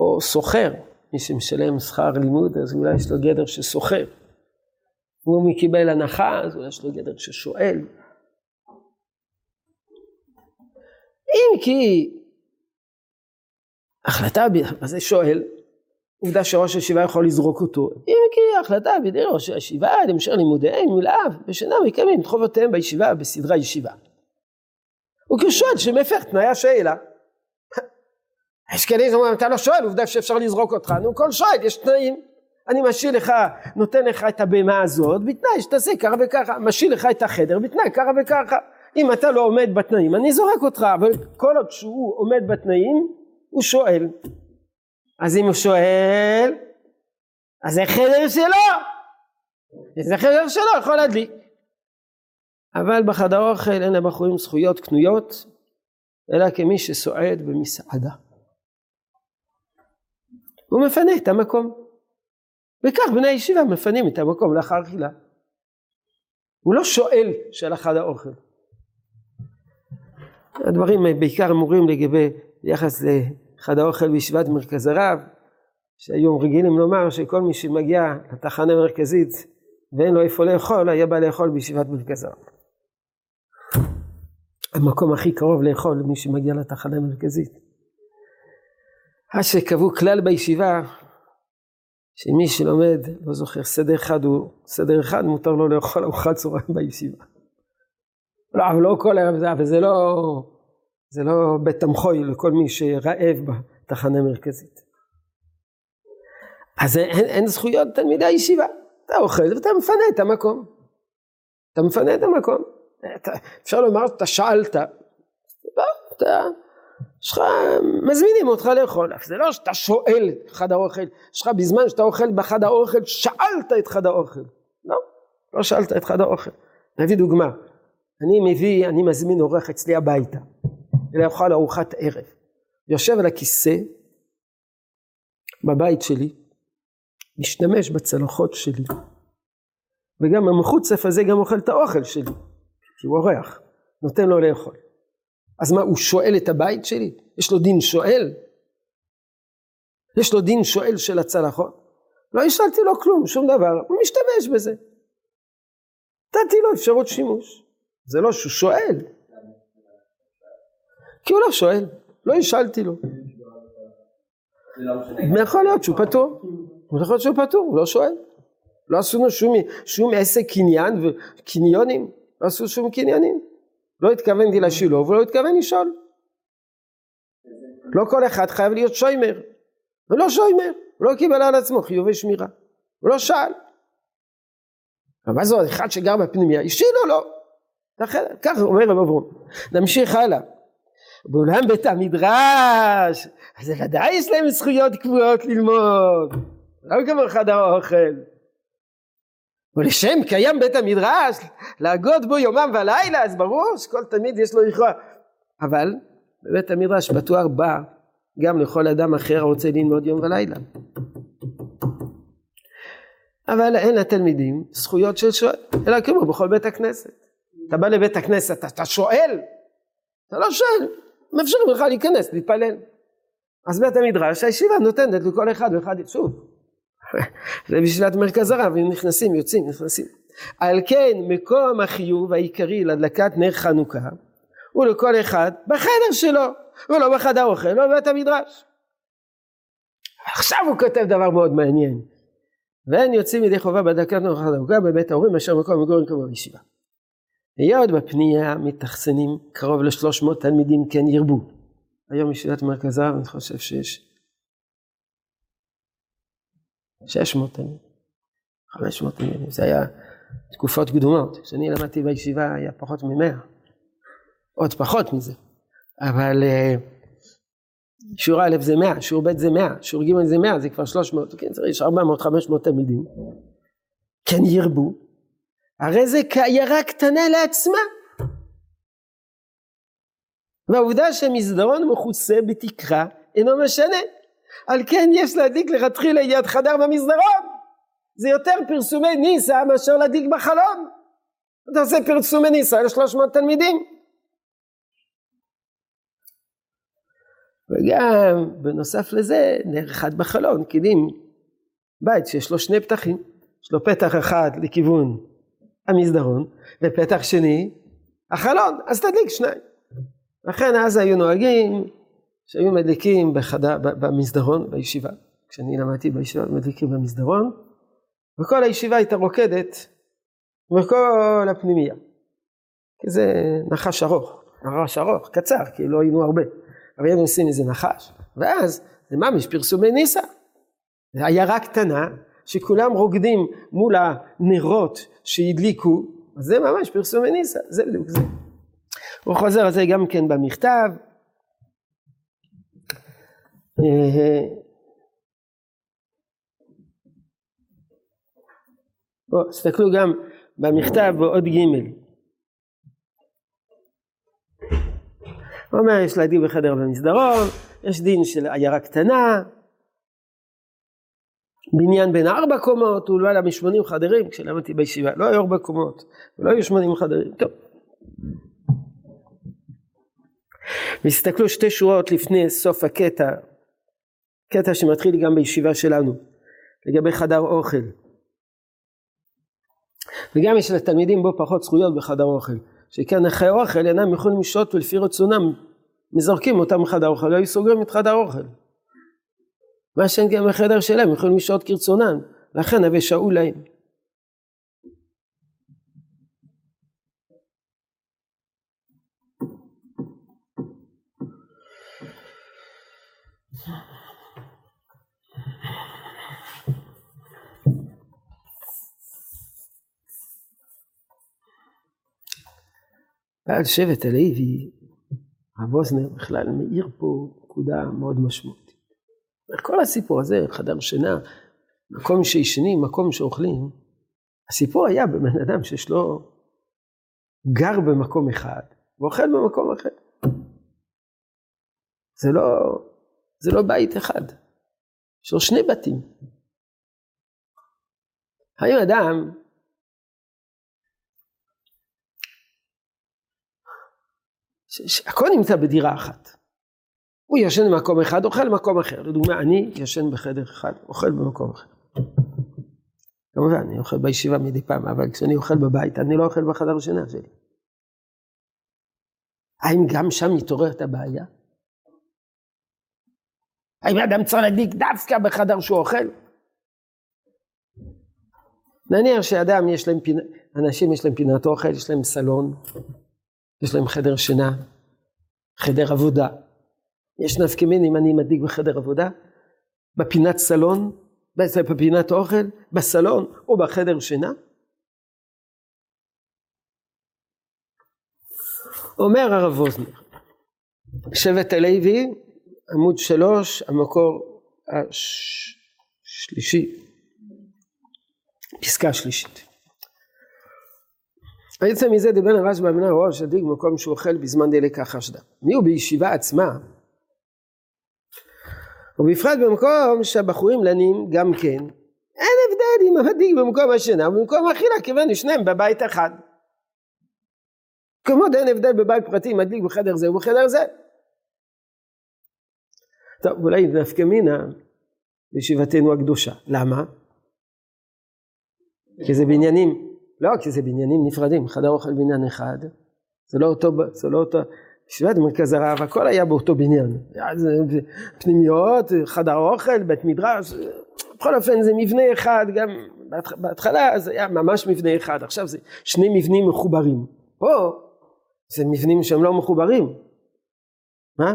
או סוחר, מי שמשלם שכר לימוד אז אולי יש לו גדר של סוחר. והוא קיבל הנחה אז אולי יש לו גדר של שואל. אם כי החלטה, מה זה שואל? עובדה שראש הישיבה יכול לזרוק אותו. אם כי החלטה בידי ראש הישיבה להמשך לימודיהם מלאב בשנה מקיימים את חובותיהם בישיבה בסדרה ישיבה. וכשואל שמפר תנאי השאלה. יש כאלה שאומרים, אתה לא שואל, עובדה שאפשר לזרוק אותך, נו, כל שואל, יש תנאים. אני משאיר לך, נותן לך את הבהמה הזאת, בתנאי שתעשה ככה וככה, משאיר לך את החדר, בתנאי ככה וככה. אם אתה לא עומד בתנאים, אני זורק אותך, אבל כל עוד שהוא עומד בתנאים, הוא שואל. אז אם הוא שואל, אז זה חדר שלו. זה חדר שלו, יכול להדליק. אבל בחדר אוכל אין לבחורים זכויות קנויות, אלא כמי שסועד במסעדה. הוא מפנה את המקום. וכך בני הישיבה מפנים את המקום לאחר אכילה. הוא לא שואל של אחד האוכל. הדברים בעיקר אמורים לגבי יחס לחד האוכל בישיבת מרכז הרב, שהיום רגילים לומר שכל מי שמגיע לתחנה המרכזית ואין לו איפה לאכול, היה בא לאכול בישיבת מרכז הרב. המקום הכי קרוב לאכול למי שמגיע לתחנה המרכזית. עד שקבעו כלל בישיבה שמי שלומד, לא זוכר, סדר אחד הוא, סדר אחד מותר לו לאכול ארוחת צהריים בישיבה. לא, אבל לא כל הערב זה, אבל זה לא, זה לא בית תמחוי לכל מי שרעב בתחנה המרכזית. אז אין, אין זכויות תלמידי הישיבה. אתה אוכל ואתה מפנה את המקום. אתה מפנה את המקום. אתה, אפשר לומר שאתה שאלת. לא, אתה, יש לך, מזמינים אותך לאכול. זה לא שאתה שואל חד האוכל, יש לך בזמן שאתה אוכל בחד האוכל, שאלת את חד האוכל. לא, לא שאלת את חד האוכל. נביא דוגמה. אני מביא, אני מזמין אורח אצלי הביתה, לאכול ארוחת ערב. יושב על הכיסא בבית שלי, משתמש בצלחות שלי, וגם המחוצף הזה גם אוכל את האוכל שלי, כי הוא אורח, נותן לו לאכול. אז מה, הוא שואל את הבית שלי? יש לו דין שואל? יש לו דין שואל של הצלחות? לא השאלתי לו כלום, שום דבר, הוא משתמש בזה. נתתי לו אפשרות שימוש. זה לא שהוא שואל. כי הוא לא שואל, לא השאלתי לו. יכול להיות שהוא פטור, יכול להיות שהוא פטור, הוא לא שואל. לא עשינו שום, שום עסק קניין וקניונים, לא עשו שום קניינים. לא התכוונתי לשילוב, הוא לא התכוון לשאול. לא כל אחד חייב להיות שוימר. הוא לא שוימר, הוא לא קיבל על עצמו חיובי שמירה. הוא לא שאל. אבל מה זה אחד שגר בפנימיה, השאילו לו. לא. ככה אומר רב אברום. נמשיך הלאה. בעולם בית המדרש, אז ודאי יש להם זכויות קבועות ללמוד. לא כמו חדר האוכל. ולשם קיים בית המדרש, להגות בו יומם ולילה, אז ברור שכל תלמיד יש לו לכאורה. אבל בבית המדרש בתואר בא גם לכל אדם אחר הרוצה ללמוד יום ולילה. אבל אין לתלמידים זכויות של שואל, אלא כמו בכל בית הכנסת. אתה בא לבית הכנסת, אתה שואל? אתה לא שואל, מאפשרים לך להיכנס, להתפלל. אז בית המדרש, הישיבה נותנת לכל אחד ואחד, שוב, זה בשבילת מרכז הרב, הם נכנסים, יוצאים, נכנסים. על כן מקום החיוב העיקרי להדלקת נר חנוכה הוא לכל אחד בחדר שלו, ולא בחדר האוכל, לא בבית המדרש. עכשיו הוא כותב דבר מאוד מעניין. ואין יוצאים ידי חובה בהדלקת נר חנוכה בבית ההורים אשר מקום מגורים כמו בישיבה. היות בפנייה מתאכסנים קרוב לשלוש מאות תלמידים כן ירבו. היום ישיבת מרכז הרב אני חושב שיש 600 תלמידים, 500 תלמידים, זה היה תקופות קדומות, כשאני למדתי בישיבה היה פחות ממאה, עוד פחות מזה, אבל uh, שיעור א' זה 100, שיעור ב' זה 100, שיעור ג' זה 100, זה כבר 300, כן, יש 400-500 תלמידים, כן ירבו, הרי זה כעיירה קטנה לעצמה. והעובדה שמסדרון מכוסה בתקרה אינו משנה. על כן יש להדליק לכתחילה יד חדר במסדרון. זה יותר פרסומי ניסה מאשר להדליק בחלון. אתה עושה פרסומי ניסה לשלוש מאות תלמידים. וגם בנוסף לזה נר אחד בחלון, קידים בית שיש לו שני פתחים, יש לו פתח אחד לכיוון המסדרון ופתח שני החלון, אז תדליק שניים. לכן אז היו נוהגים שהיו מדליקים בחדה, במסדרון בישיבה, כשאני למדתי בישיבה מדליקים במסדרון, וכל הישיבה הייתה רוקדת וכל הפנימייה. כי זה נחש ארוך, נחש ארוך, קצר, כי לא היינו הרבה, אבל היינו עושים איזה נחש, ואז זה ממש פרסומי ניסה. זה עיירה קטנה, שכולם רוקדים מול הנרות שהדליקו, אז זה ממש פרסום וניסה, זה בדיוק זה. הוא חוזר על זה גם כן במכתב. בואו, תסתכלו גם במכתב בעוד ג' הוא אומר יש לה דין בחדר במסדרון, יש דין של עיירה קטנה, בניין בין ארבע קומות, הוא לא עלה משמונים חדרים כשלמדתי בישיבה, לא היו ארבע קומות, לא היו שמונים חדרים, טוב. והסתכלו שתי שורות לפני סוף הקטע, קטע שמתחיל גם בישיבה שלנו, לגבי חדר אוכל. וגם יש לתלמידים בו פחות זכויות בחדר אוכל, שכן אחרי אוכל אינם יכולים לשהות ולפי רצונם מזרקים אותם מחדר אוכל, לא היו סוגרים את חדר אוכל. מה שאין גם בחדר שלהם, יכולים לשהות כרצונם, לכן הווה שאול להם. בעל שבט הלוי, הרב אוזנר בכלל מאיר פה נקודה מאוד משמעותית. כל הסיפור הזה, חדר שינה, מקום שישנים, מקום שאוכלים, הסיפור היה בבן אדם שיש לו גר במקום אחד ואוכל במקום אחר. זה לא, זה לא בית אחד, יש לו שני בתים. האם אדם הכל נמצא בדירה אחת. הוא ישן במקום אחד, אוכל במקום אחר. לדוגמה, אני ישן בחדר אחד, אוכל במקום אחר. כמובן, אני אוכל בישיבה מדי פעם, אבל כשאני אוכל בבית, אני לא אוכל בחדר השינה שלי. האם גם שם מתעוררת הבעיה? האם אדם צריך להדליק דווקא בחדר שהוא אוכל? נניח שאדם יש להם פינה, אנשים יש להם פינת אוכל, יש להם סלון, יש להם חדר שינה, חדר עבודה. יש אם אני מדליק בחדר עבודה, בפינת סלון, בפינת אוכל, בסלון או בחדר שינה. אומר הרב ווזנר, שבט הלוי, עמוד שלוש, המקור השלישי, פסקה שלישית. בעצם מזה דבן הרש באמינה ראש הדין במקום שהוא אוכל בזמן דלק החשדה. מי הוא בישיבה עצמה? ובפרט במקום שהבחורים לנים גם כן, אין הבדל אם המדליק במקום השינה ובמקום האכילה כיוון שניהם בבית אחד. כמו אין הבדל בבית פרטי מדליק בחדר זה ובחדר זה. טוב, אולי נפקא מינה בישיבתנו הקדושה. למה? כי זה בעניינים לא, כי זה בניינים נפרדים, חדר אוכל בניין אחד, זה לא אותו, זה לא אותו, ישיבת מרכז הרב, הכל היה באותו בניין. פנימיות, חדר אוכל, בית מדרש, בכל אופן זה מבנה אחד, גם בהתחלה זה היה ממש מבנה אחד, עכשיו זה שני מבנים מחוברים. פה זה מבנים שהם לא מחוברים. מה?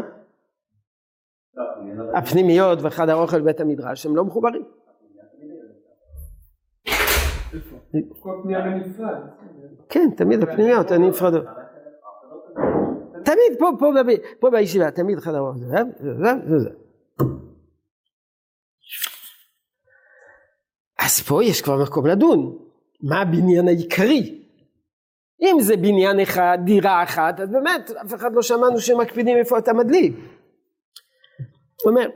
הפנימיות וחדר אוכל בית המדרש הם לא מחוברים. כן, תמיד הפנימיות הן נפרדות. תמיד פה, פה, פה בישיבה, תמיד חדר אוכל. אז פה יש כבר מקום לדון, מה הבניין העיקרי? אם זה בניין אחד, דירה אחת, אז באמת אף אחד לא שמענו שמקפידים איפה אתה מדליק. הוא אומר,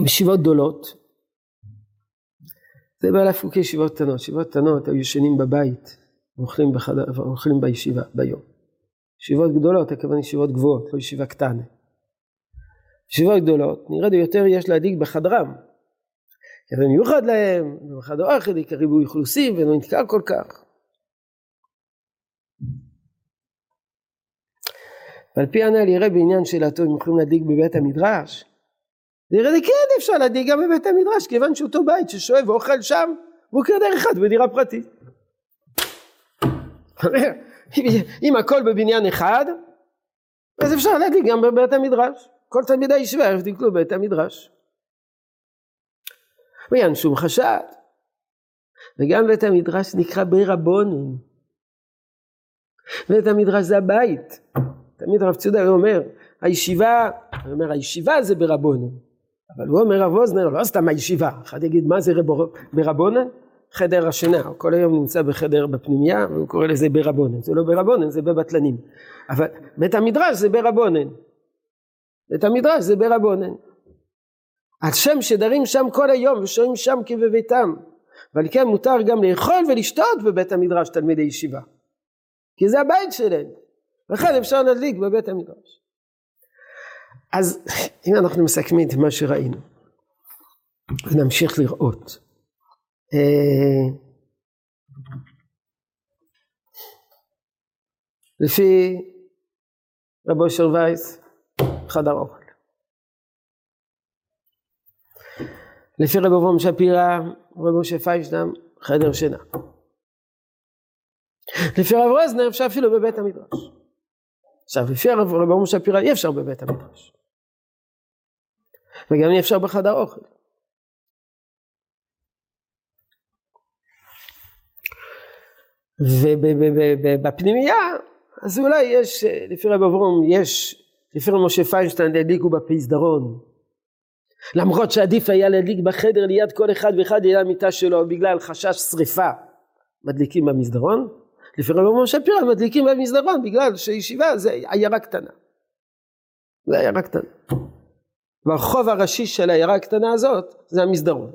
בישיבות גדולות, זה בעל הפוקי ישיבות קטנות, ישיבות קטנות היו ישנים בבית, ואוכלים, בחדר, ואוכלים בישיבה, ביום. ישיבות גדולות, הכוונה ישיבות גבוהות, לא ישיבה קטנה. ישיבות גדולות, נראה לי יותר יש להדאיג בחדרם. כי זה מיוחד להם, ובחדר אוכל עיקר ריבוי אוכלוסין ולא נתקע כל כך. ועל פי הנ"ל יראה בעניין שאלתו אם יכולים להדליק בבית המדרש, נראה לי כן אפשר להדליק גם בבית המדרש, כיוון שאותו בית ששואב ואוכל שם, הוא כדר אחד בדירה פרטית. אם הכל בבניין אחד, אז אפשר להדליק גם בבית המדרש. כל תלמידי הישיבה ידליקו בבית המדרש. ואין שום חשד. וגם בית המדרש נקרא ברבונן. בית המדרש זה הבית. תמיד הרב ציודה אומר, הישיבה, הוא אומר הישיבה זה ברבונן. אבל הוא אומר רב אוזנר, לא סתם הישיבה, אחד יגיד מה זה ברבונן? חדר השינה, הוא כל היום נמצא בחדר בפנימייה והוא קורא לזה ברבונן, זה לא ברבונן, זה בבטלנים. אבל בית המדרש זה ברבונן. בית המדרש זה ברבונן. השם שדרים שם כל היום ושוהים שם כבביתם. ועל כן מותר גם לאכול ולשתות בבית המדרש תלמידי ישיבה. כי זה הבית שלהם. לכן אפשר להדליק בבית המדרש. אז אם אנחנו מסכמים את מה שראינו ונמשיך לראות אה, לפי רבו אושר וייס חדר אוכל לפי רב אברהם שפירא, רב משה פיינשטיין, חדר שינה. לפי רב רזנר אפשר אפילו בבית המדרש. עכשיו לפי רב אברהם שפירא אי אפשר בבית המדרש. וגם אי אפשר בחדר אוכל. ובפנימייה אז אולי יש לפי רב אברום יש לפי רב משה פיינשטיין הדליקו בפסדרון. למרות שעדיף היה להדליק בחדר ליד כל אחד ואחד ליד המיטה שלו בגלל חשש שריפה. מדליקים במסדרון. לפי רב אברום שפירא מדליקים במסדרון בגלל שישיבה זה עיירה קטנה זה עיירה קטנה והרחוב הראשי של העיירה הקטנה הזאת זה המסדרון.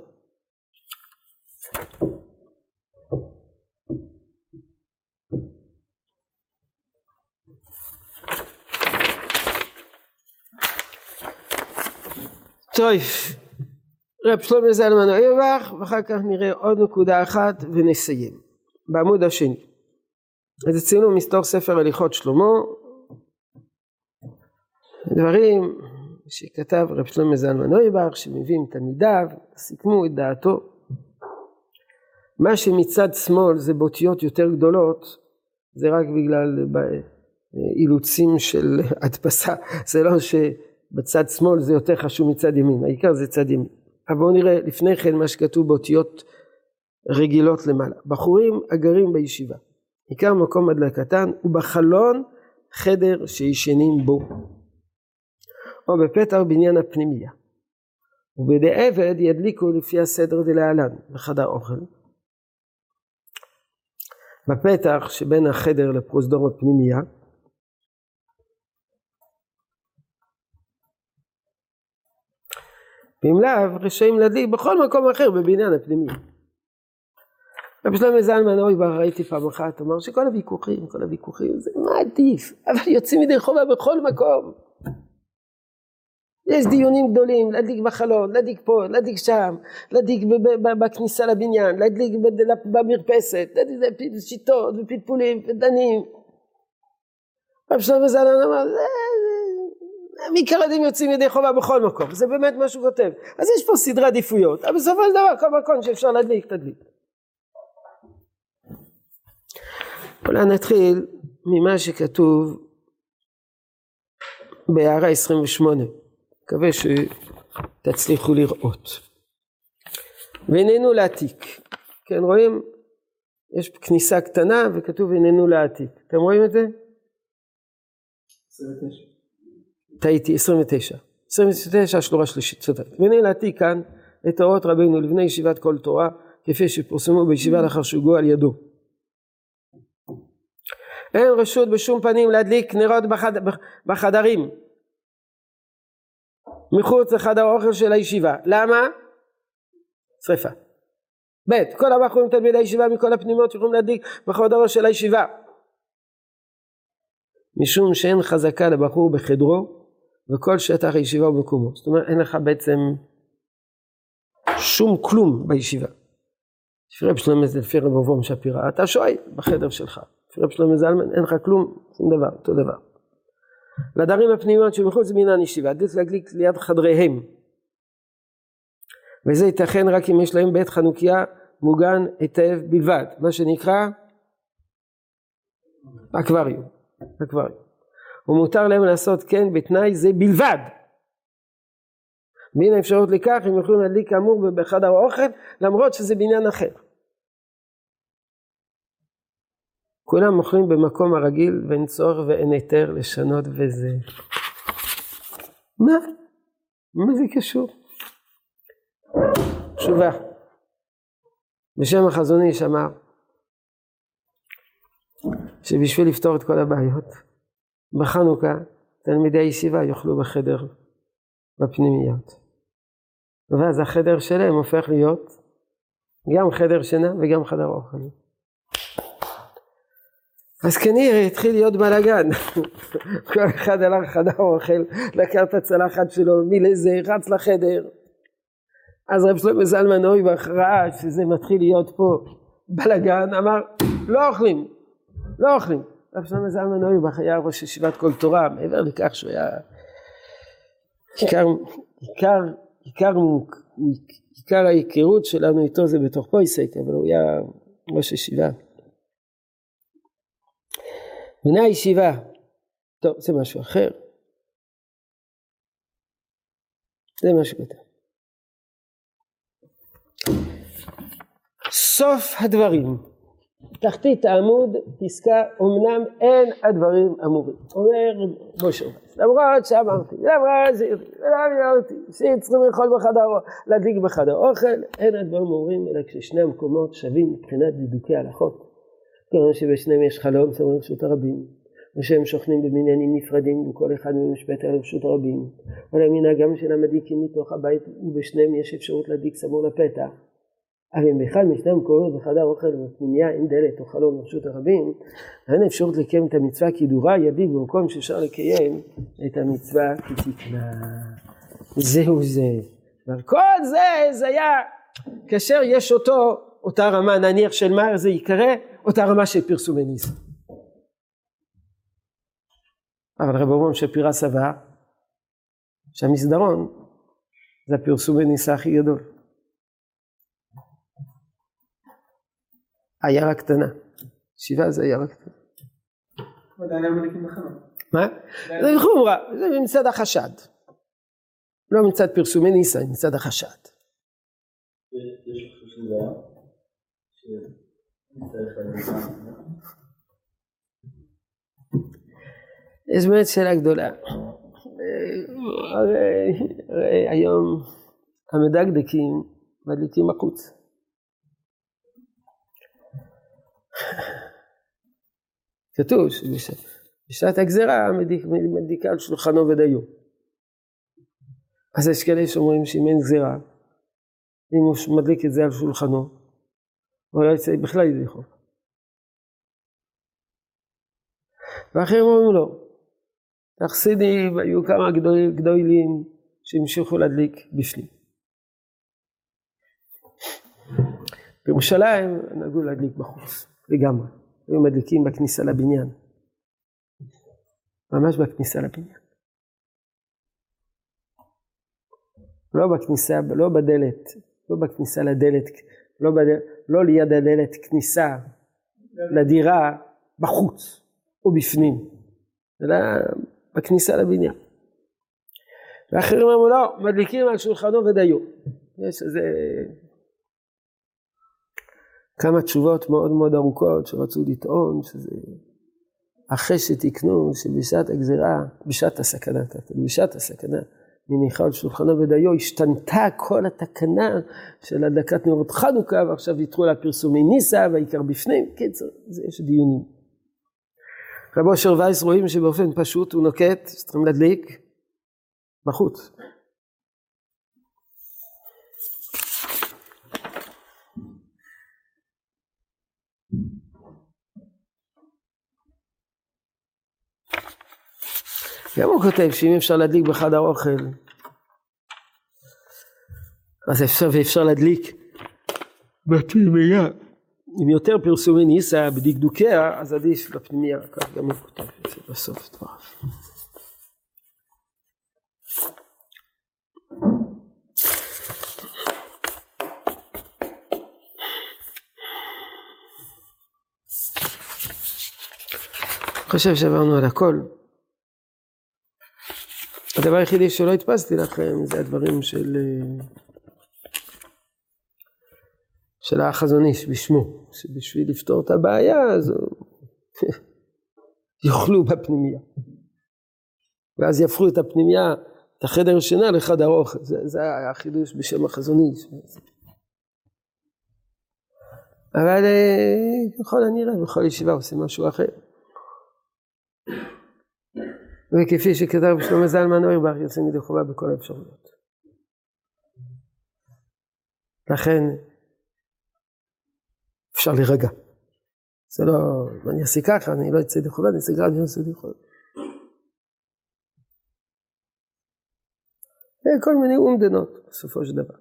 טוב, רב שלמה זלמן אוירבך ואחר כך נראה עוד נקודה אחת ונסיים. בעמוד השני. אז אצלנו מסתור ספר הליכות שלמה. דברים שכתב רב שלמה זלמן אוירבך שמביאים תלמידיו סיכמו את דעתו מה שמצד שמאל זה באותיות יותר גדולות זה רק בגלל אילוצים של הדפסה זה לא ש... בצד שמאל זה יותר חשוב מצד ימין, העיקר זה צד ימין. אבל בואו נראה לפני כן מה שכתוב באותיות רגילות למעלה. בחורים הגרים בישיבה, עיקר מקום הדלקתן ובחלון חדר שישנים בו, או בפתח בניין הפנימייה. ובידי עבד ידליקו לפי הסדר דלהלן בחדר אוכל. בפתח שבין החדר לפרוזדור הפנימייה ואם לאו רשאים להדליק בכל מקום אחר בבניין הפנימי. רבי שלמה זלמן אוי בר ראיתי פעם אחת, אמר שכל הוויכוחים, כל הוויכוחים, זה מה עדיף, אבל יוצאים ידי חובה בכל מקום. יש דיונים גדולים, להדליק בחלון, להדליק פה, להדליק שם, להדליק בכניסה לבניין, להדליק במרפסת, להדליק שיטות ופלפולים ודנים. רבי שלמה זלמן אמר, מעיקר הדין יוצאים ידי חובה בכל מקום, זה באמת מה שהוא כותב. אז יש פה סדרי עדיפויות, אבל בסופו של דבר כל מקום שאפשר להדליק, תדליק. אולי נתחיל ממה שכתוב בהערה 28, מקווה שתצליחו לראות. ואיננו להעתיק, כן רואים? יש כניסה קטנה וכתוב איננו להעתיק, אתם רואים את זה? 29 טעיתי, 29. 29 שלורה שלישית, צודק. והנה להעתיק כאן את אורות רבינו לבני ישיבת כל תורה, כפי שפורסמו בישיבה לאחר שהוגו על ידו. אין רשות בשום פנים להדליק נרות בחד... בחדרים מחוץ לחדר האוכל של הישיבה. למה? שרפה. ב' כל הבחורים תלמידי הישיבה מכל הפנימות יכולים להדליק בחדר של הישיבה. משום שאין חזקה לבחור בחדרו וכל שטח הישיבה הוא במקומו. זאת אומרת, אין לך בעצם שום כלום בישיבה. לפי רב שלמה זה לפי רב אברום שפירא, אתה שואל בחדר שלך. לפי רב שלמה זלמן אין לך כלום, שום דבר, אותו דבר. לדרים הפנימיות שמחוץ לבניין ישיבה, עדיף להדליק ליד חדריהם. וזה ייתכן רק אם יש להם בית חנוכיה מוגן היטב בלבד, מה שנקרא אקווריום. אקווריום. ומותר להם לעשות כן בתנאי זה בלבד. והנה אפשרות לכך הם יכולים להדליק כאמור בחדר האוכל למרות שזה בניין אחר. כולם אוכלים במקום הרגיל ואין צורך ואין היתר לשנות וזה. מה? מה זה קשור? תשובה. בשם החזון איש אמר שבשביל לפתור את כל הבעיות בחנוכה תלמידי הישיבה יאכלו בחדר בפנימיות. ואז החדר שלהם הופך להיות גם חדר שינה וגם חדר אוכל. אז כנראה התחיל להיות בלאגן, כל אחד הלך חדר אוכל, לקח את הצלחת שלו, מילא זה, רץ לחדר. אז רב שלמה זלמן אויבך ראה שזה מתחיל להיות פה בלאגן, אמר לא אוכלים, לא אוכלים. רב שלמה זלמן אויבך היה ראש ישיבת כל תורה, מעבר לכך שהוא היה עיקר, עיקר, עיקר, עיקר ההיכרות שלנו איתו זה בתוך פויסק, אבל הוא היה ראש ישיבה. בני הישיבה, טוב זה משהו אחר, זה משהו קטן. סוף הדברים, תחתית העמוד, פסקה, אמנם אין הדברים אמורים. אומר משה למרות שאמרתי, למרות שאמרתי, שצריכים לאכול בחדר, להדליק בחדר אוכל, אין הדברים אמורים, אלא כששני המקומות שווים מבחינת דידוקי הלכות. כיוון שבשניהם יש חלום סמוך לרשות הרבים, ושהם שוכנים בבניינים נפרדים וכל אחד מהם משפט על רשות הרבים, אבל המנהגם של המדליקים מתוך הבית ובשניהם יש אפשרות להדליק סמור לפתח. אבל אם באחד משני המקומות בחדר אוכל ובפנימייה אין דלת או חלום לרשות הרבים, אין אפשרות לקיים את המצווה כדורה ידיד במקום שאפשר לקיים את המצווה כתקנה. זהו זה. כל זה, זה היה כאשר יש אותו, אותה רמה נניח של מה זה ייקרא, אותה רמה של פרסומי ניסה. אבל רב אברהם שפירא סבר שהמסדרון זה הפרסומי ניסה הכי גדול. עיירה קטנה. שבעה זה עיירה קטנה. מה? זה חומרה, זה מצד החשד. לא מצד פרסומי ניסה, מצד החשד. יש באמת שאלה גדולה. הרי היום המדקדקים מדליקים החוץ. כתוב שבשעת הגזרה מדליקה על שולחנו ודיו. אז יש כאלה שאומרים שאם אין גזירה, אם הוא מדליק את זה על שולחנו, הוא לא יצא בכלל ידי חוב. ואחרים אומרים לא. החסידים היו כמה גדולים שהמשיכו להדליק בפנים. בירושלים נהגו להדליק בחוץ, לגמרי. היו מדליקים בכניסה לבניין. ממש בכניסה לבניין. לא בכניסה, לא בדלת, לא בכניסה לדלת, לא, בדלת, לא ליד הדלת כניסה לדירה, בחוץ או בפנים, אלא בכניסה לבניין. ואחרים אמרו לא, מדליקים על שולחנו ודיו. יש איזה כמה תשובות מאוד מאוד ארוכות שרצו לטעון שזה אחרי שתיקנו שבשעת הגזירה, בשעת הסכנה, בשעת הסכנה, מניחה על שולחנו ודיו, השתנתה כל התקנה של הדלקת נרות חנוכה, ועכשיו יתרו לה פרסומי ניסה והעיקר בפנים, קיצר, זה יש דיונים. רבו אשר וייס רואים שבאופן פשוט הוא נוקט, שצריכים להדליק בחוץ. גם הוא כותב שאם אפשר להדליק בחדר אוכל, אז אפשר ואפשר להדליק בפנימייה. עם יותר פרסומי ניסה בדקדוקיה, אז עדיף בפנימייה, כך גם הוא כותב את זה בסוף דבריו. חושב שעברנו על הכל. הדבר היחידי שלא הדפסתי לכם זה הדברים של אה, של החזון איש בשמו, שבשביל לפתור את הבעיה אז יאכלו בפנימייה. ואז יהפכו את הפנימייה, את החדר שינה לחדר אוכל, זה, זה החידוש בשם החזון איש. אבל אה, ככל הנראה בכל ישיבה עושים משהו אחר. וכפי שכתב שלמה זלמן אוירבך יוצאים ידי חובה בכל האפשרויות. לכן אפשר להירגע. זה לא, אני אעשה ככה, אני לא אצא ידי חובה, אני אעשה ככה, אני לא אצא ידי חובה. כל מיני אומדנות בסופו של דבר.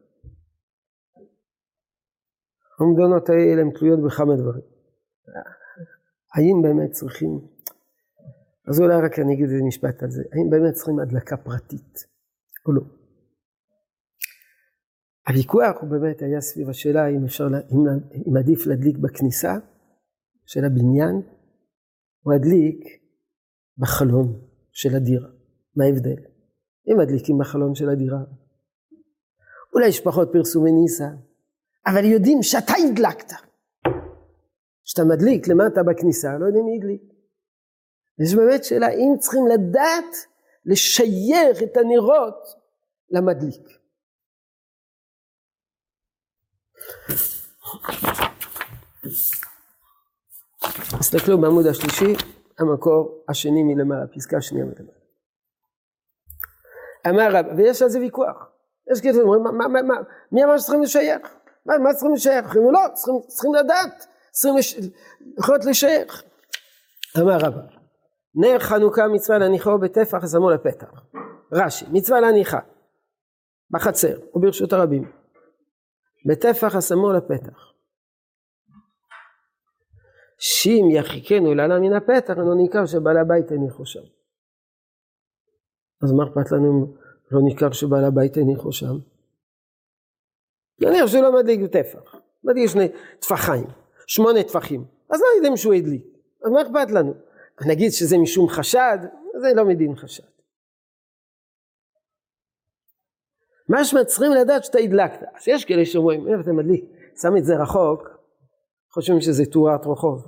האומדנות האלה הן תלויות בכמה דברים. האם באמת צריכים, אז אולי רק אני אגיד איזה משפט על זה, האם באמת צריכים הדלקה פרטית או לא? הוויכוח הוא באמת היה סביב השאלה אם אפשר, אם, אם עדיף להדליק בכניסה של הבניין, או להדליק בחלון של הדירה. מה ההבדל? אם מדליקים בחלון של הדירה, אולי יש פחות פרסומי ניסה, אבל יודעים שאתה הדלקת. כשאתה מדליק למטה בכניסה, לא יודעים מי הדליק. יש באמת שאלה אם צריכים לדעת לשייך את הנרות למדליק. תסתכלו בעמוד השלישי, המקור השני מלמעלה, פסקה שנייה מלמעלה. אמר רב, ויש על זה ויכוח. יש כאלה שאומרים, מי אמר שצריכים לשייך? מה, מה צריכים לשייך? אמרו לא, צריכים, צריכים לדעת, צריכים לש... יכולות לשייך. אמר רבא, נר חנוכה מצווה להניחו בטפח שמו לפתח. רש"י, מצווה להניחה בחצר וברשות הרבים. בטפח השמו לפתח. שאם יחיקנו לעלה מן הפתח, אינו ניכר שבעל הבית הניחו שם. אז מה אכפת לנו לא ניכר שבעל הבית הניחו שם? נניח שהוא לא מדליק בטפח, מדליק שני טפחיים, שמונה טפחים, אז לא יודעים שהוא הדליק, אז מה אכפת לנו? נגיד שזה משום חשד, זה לא מדין חשד. משמע צריכים לדעת שאתה הדלקת. אז יש כאלה שאומרים, אם אתה מדליק, שם את זה רחוק, חושבים שזה תאורת רחוב.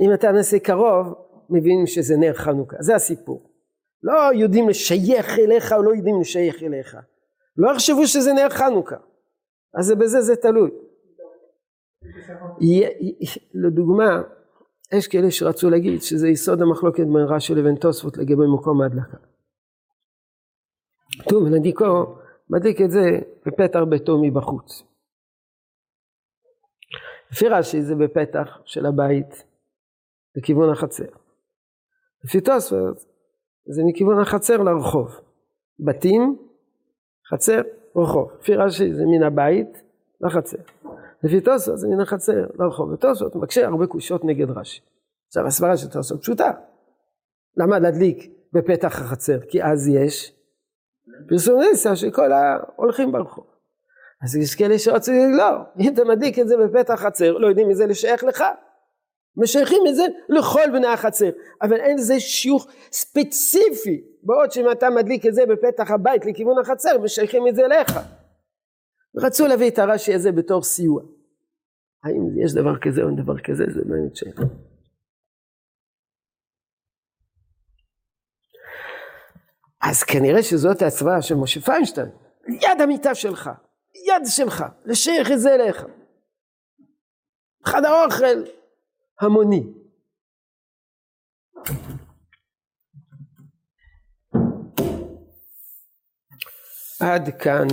אם אתה נעשה קרוב, מבינים שזה נר חנוכה, זה הסיפור. לא יודעים לשייך אליך או לא יודעים לשייך אליך. לא יחשבו שזה נר חנוכה. אז בזה זה תלוי. לדוגמה, יש כאלה שרצו להגיד שזה יסוד המחלוקת בין רש"י לבין תוספות לגבי מקום ההדלקה. טוב, נדיקו מדליק את זה בפתח ביתו מבחוץ. לפי רש"י זה בפתח של הבית לכיוון החצר. לפי תוספות זה מכיוון החצר לרחוב. בתים, חצר, רחוב. לפי רש"י זה מן הבית לחצר. לפי תוספות זה מן החצר לרחוב. ותוספות מקשה הרבה קושיות נגד רש"י. עכשיו הסברה של תוספות פשוטה. למה להדליק בפתח החצר? כי אז יש פרסום נסע שכל ההולכים ברחוב. אז יש כאלה להגיד לא, אם אתה מדליק את זה בפתח חצר, לא יודעים מזה לשייך לך. משייכים את זה לכל בני החצר, אבל אין לזה שיוך ספציפי, בעוד שאם אתה מדליק את זה בפתח הבית לכיוון החצר, משייכים את זה אליך. רצו להביא את הרש"י הזה בתור סיוע. האם יש דבר כזה או אין דבר כזה, זה באמת שאלה. אז כנראה שזאת ההצבעה של משה פיינשטיין, יד המיטה שלך, יד שלך, לשייך את זה אליך. חדר אוכל המוני. עד כאן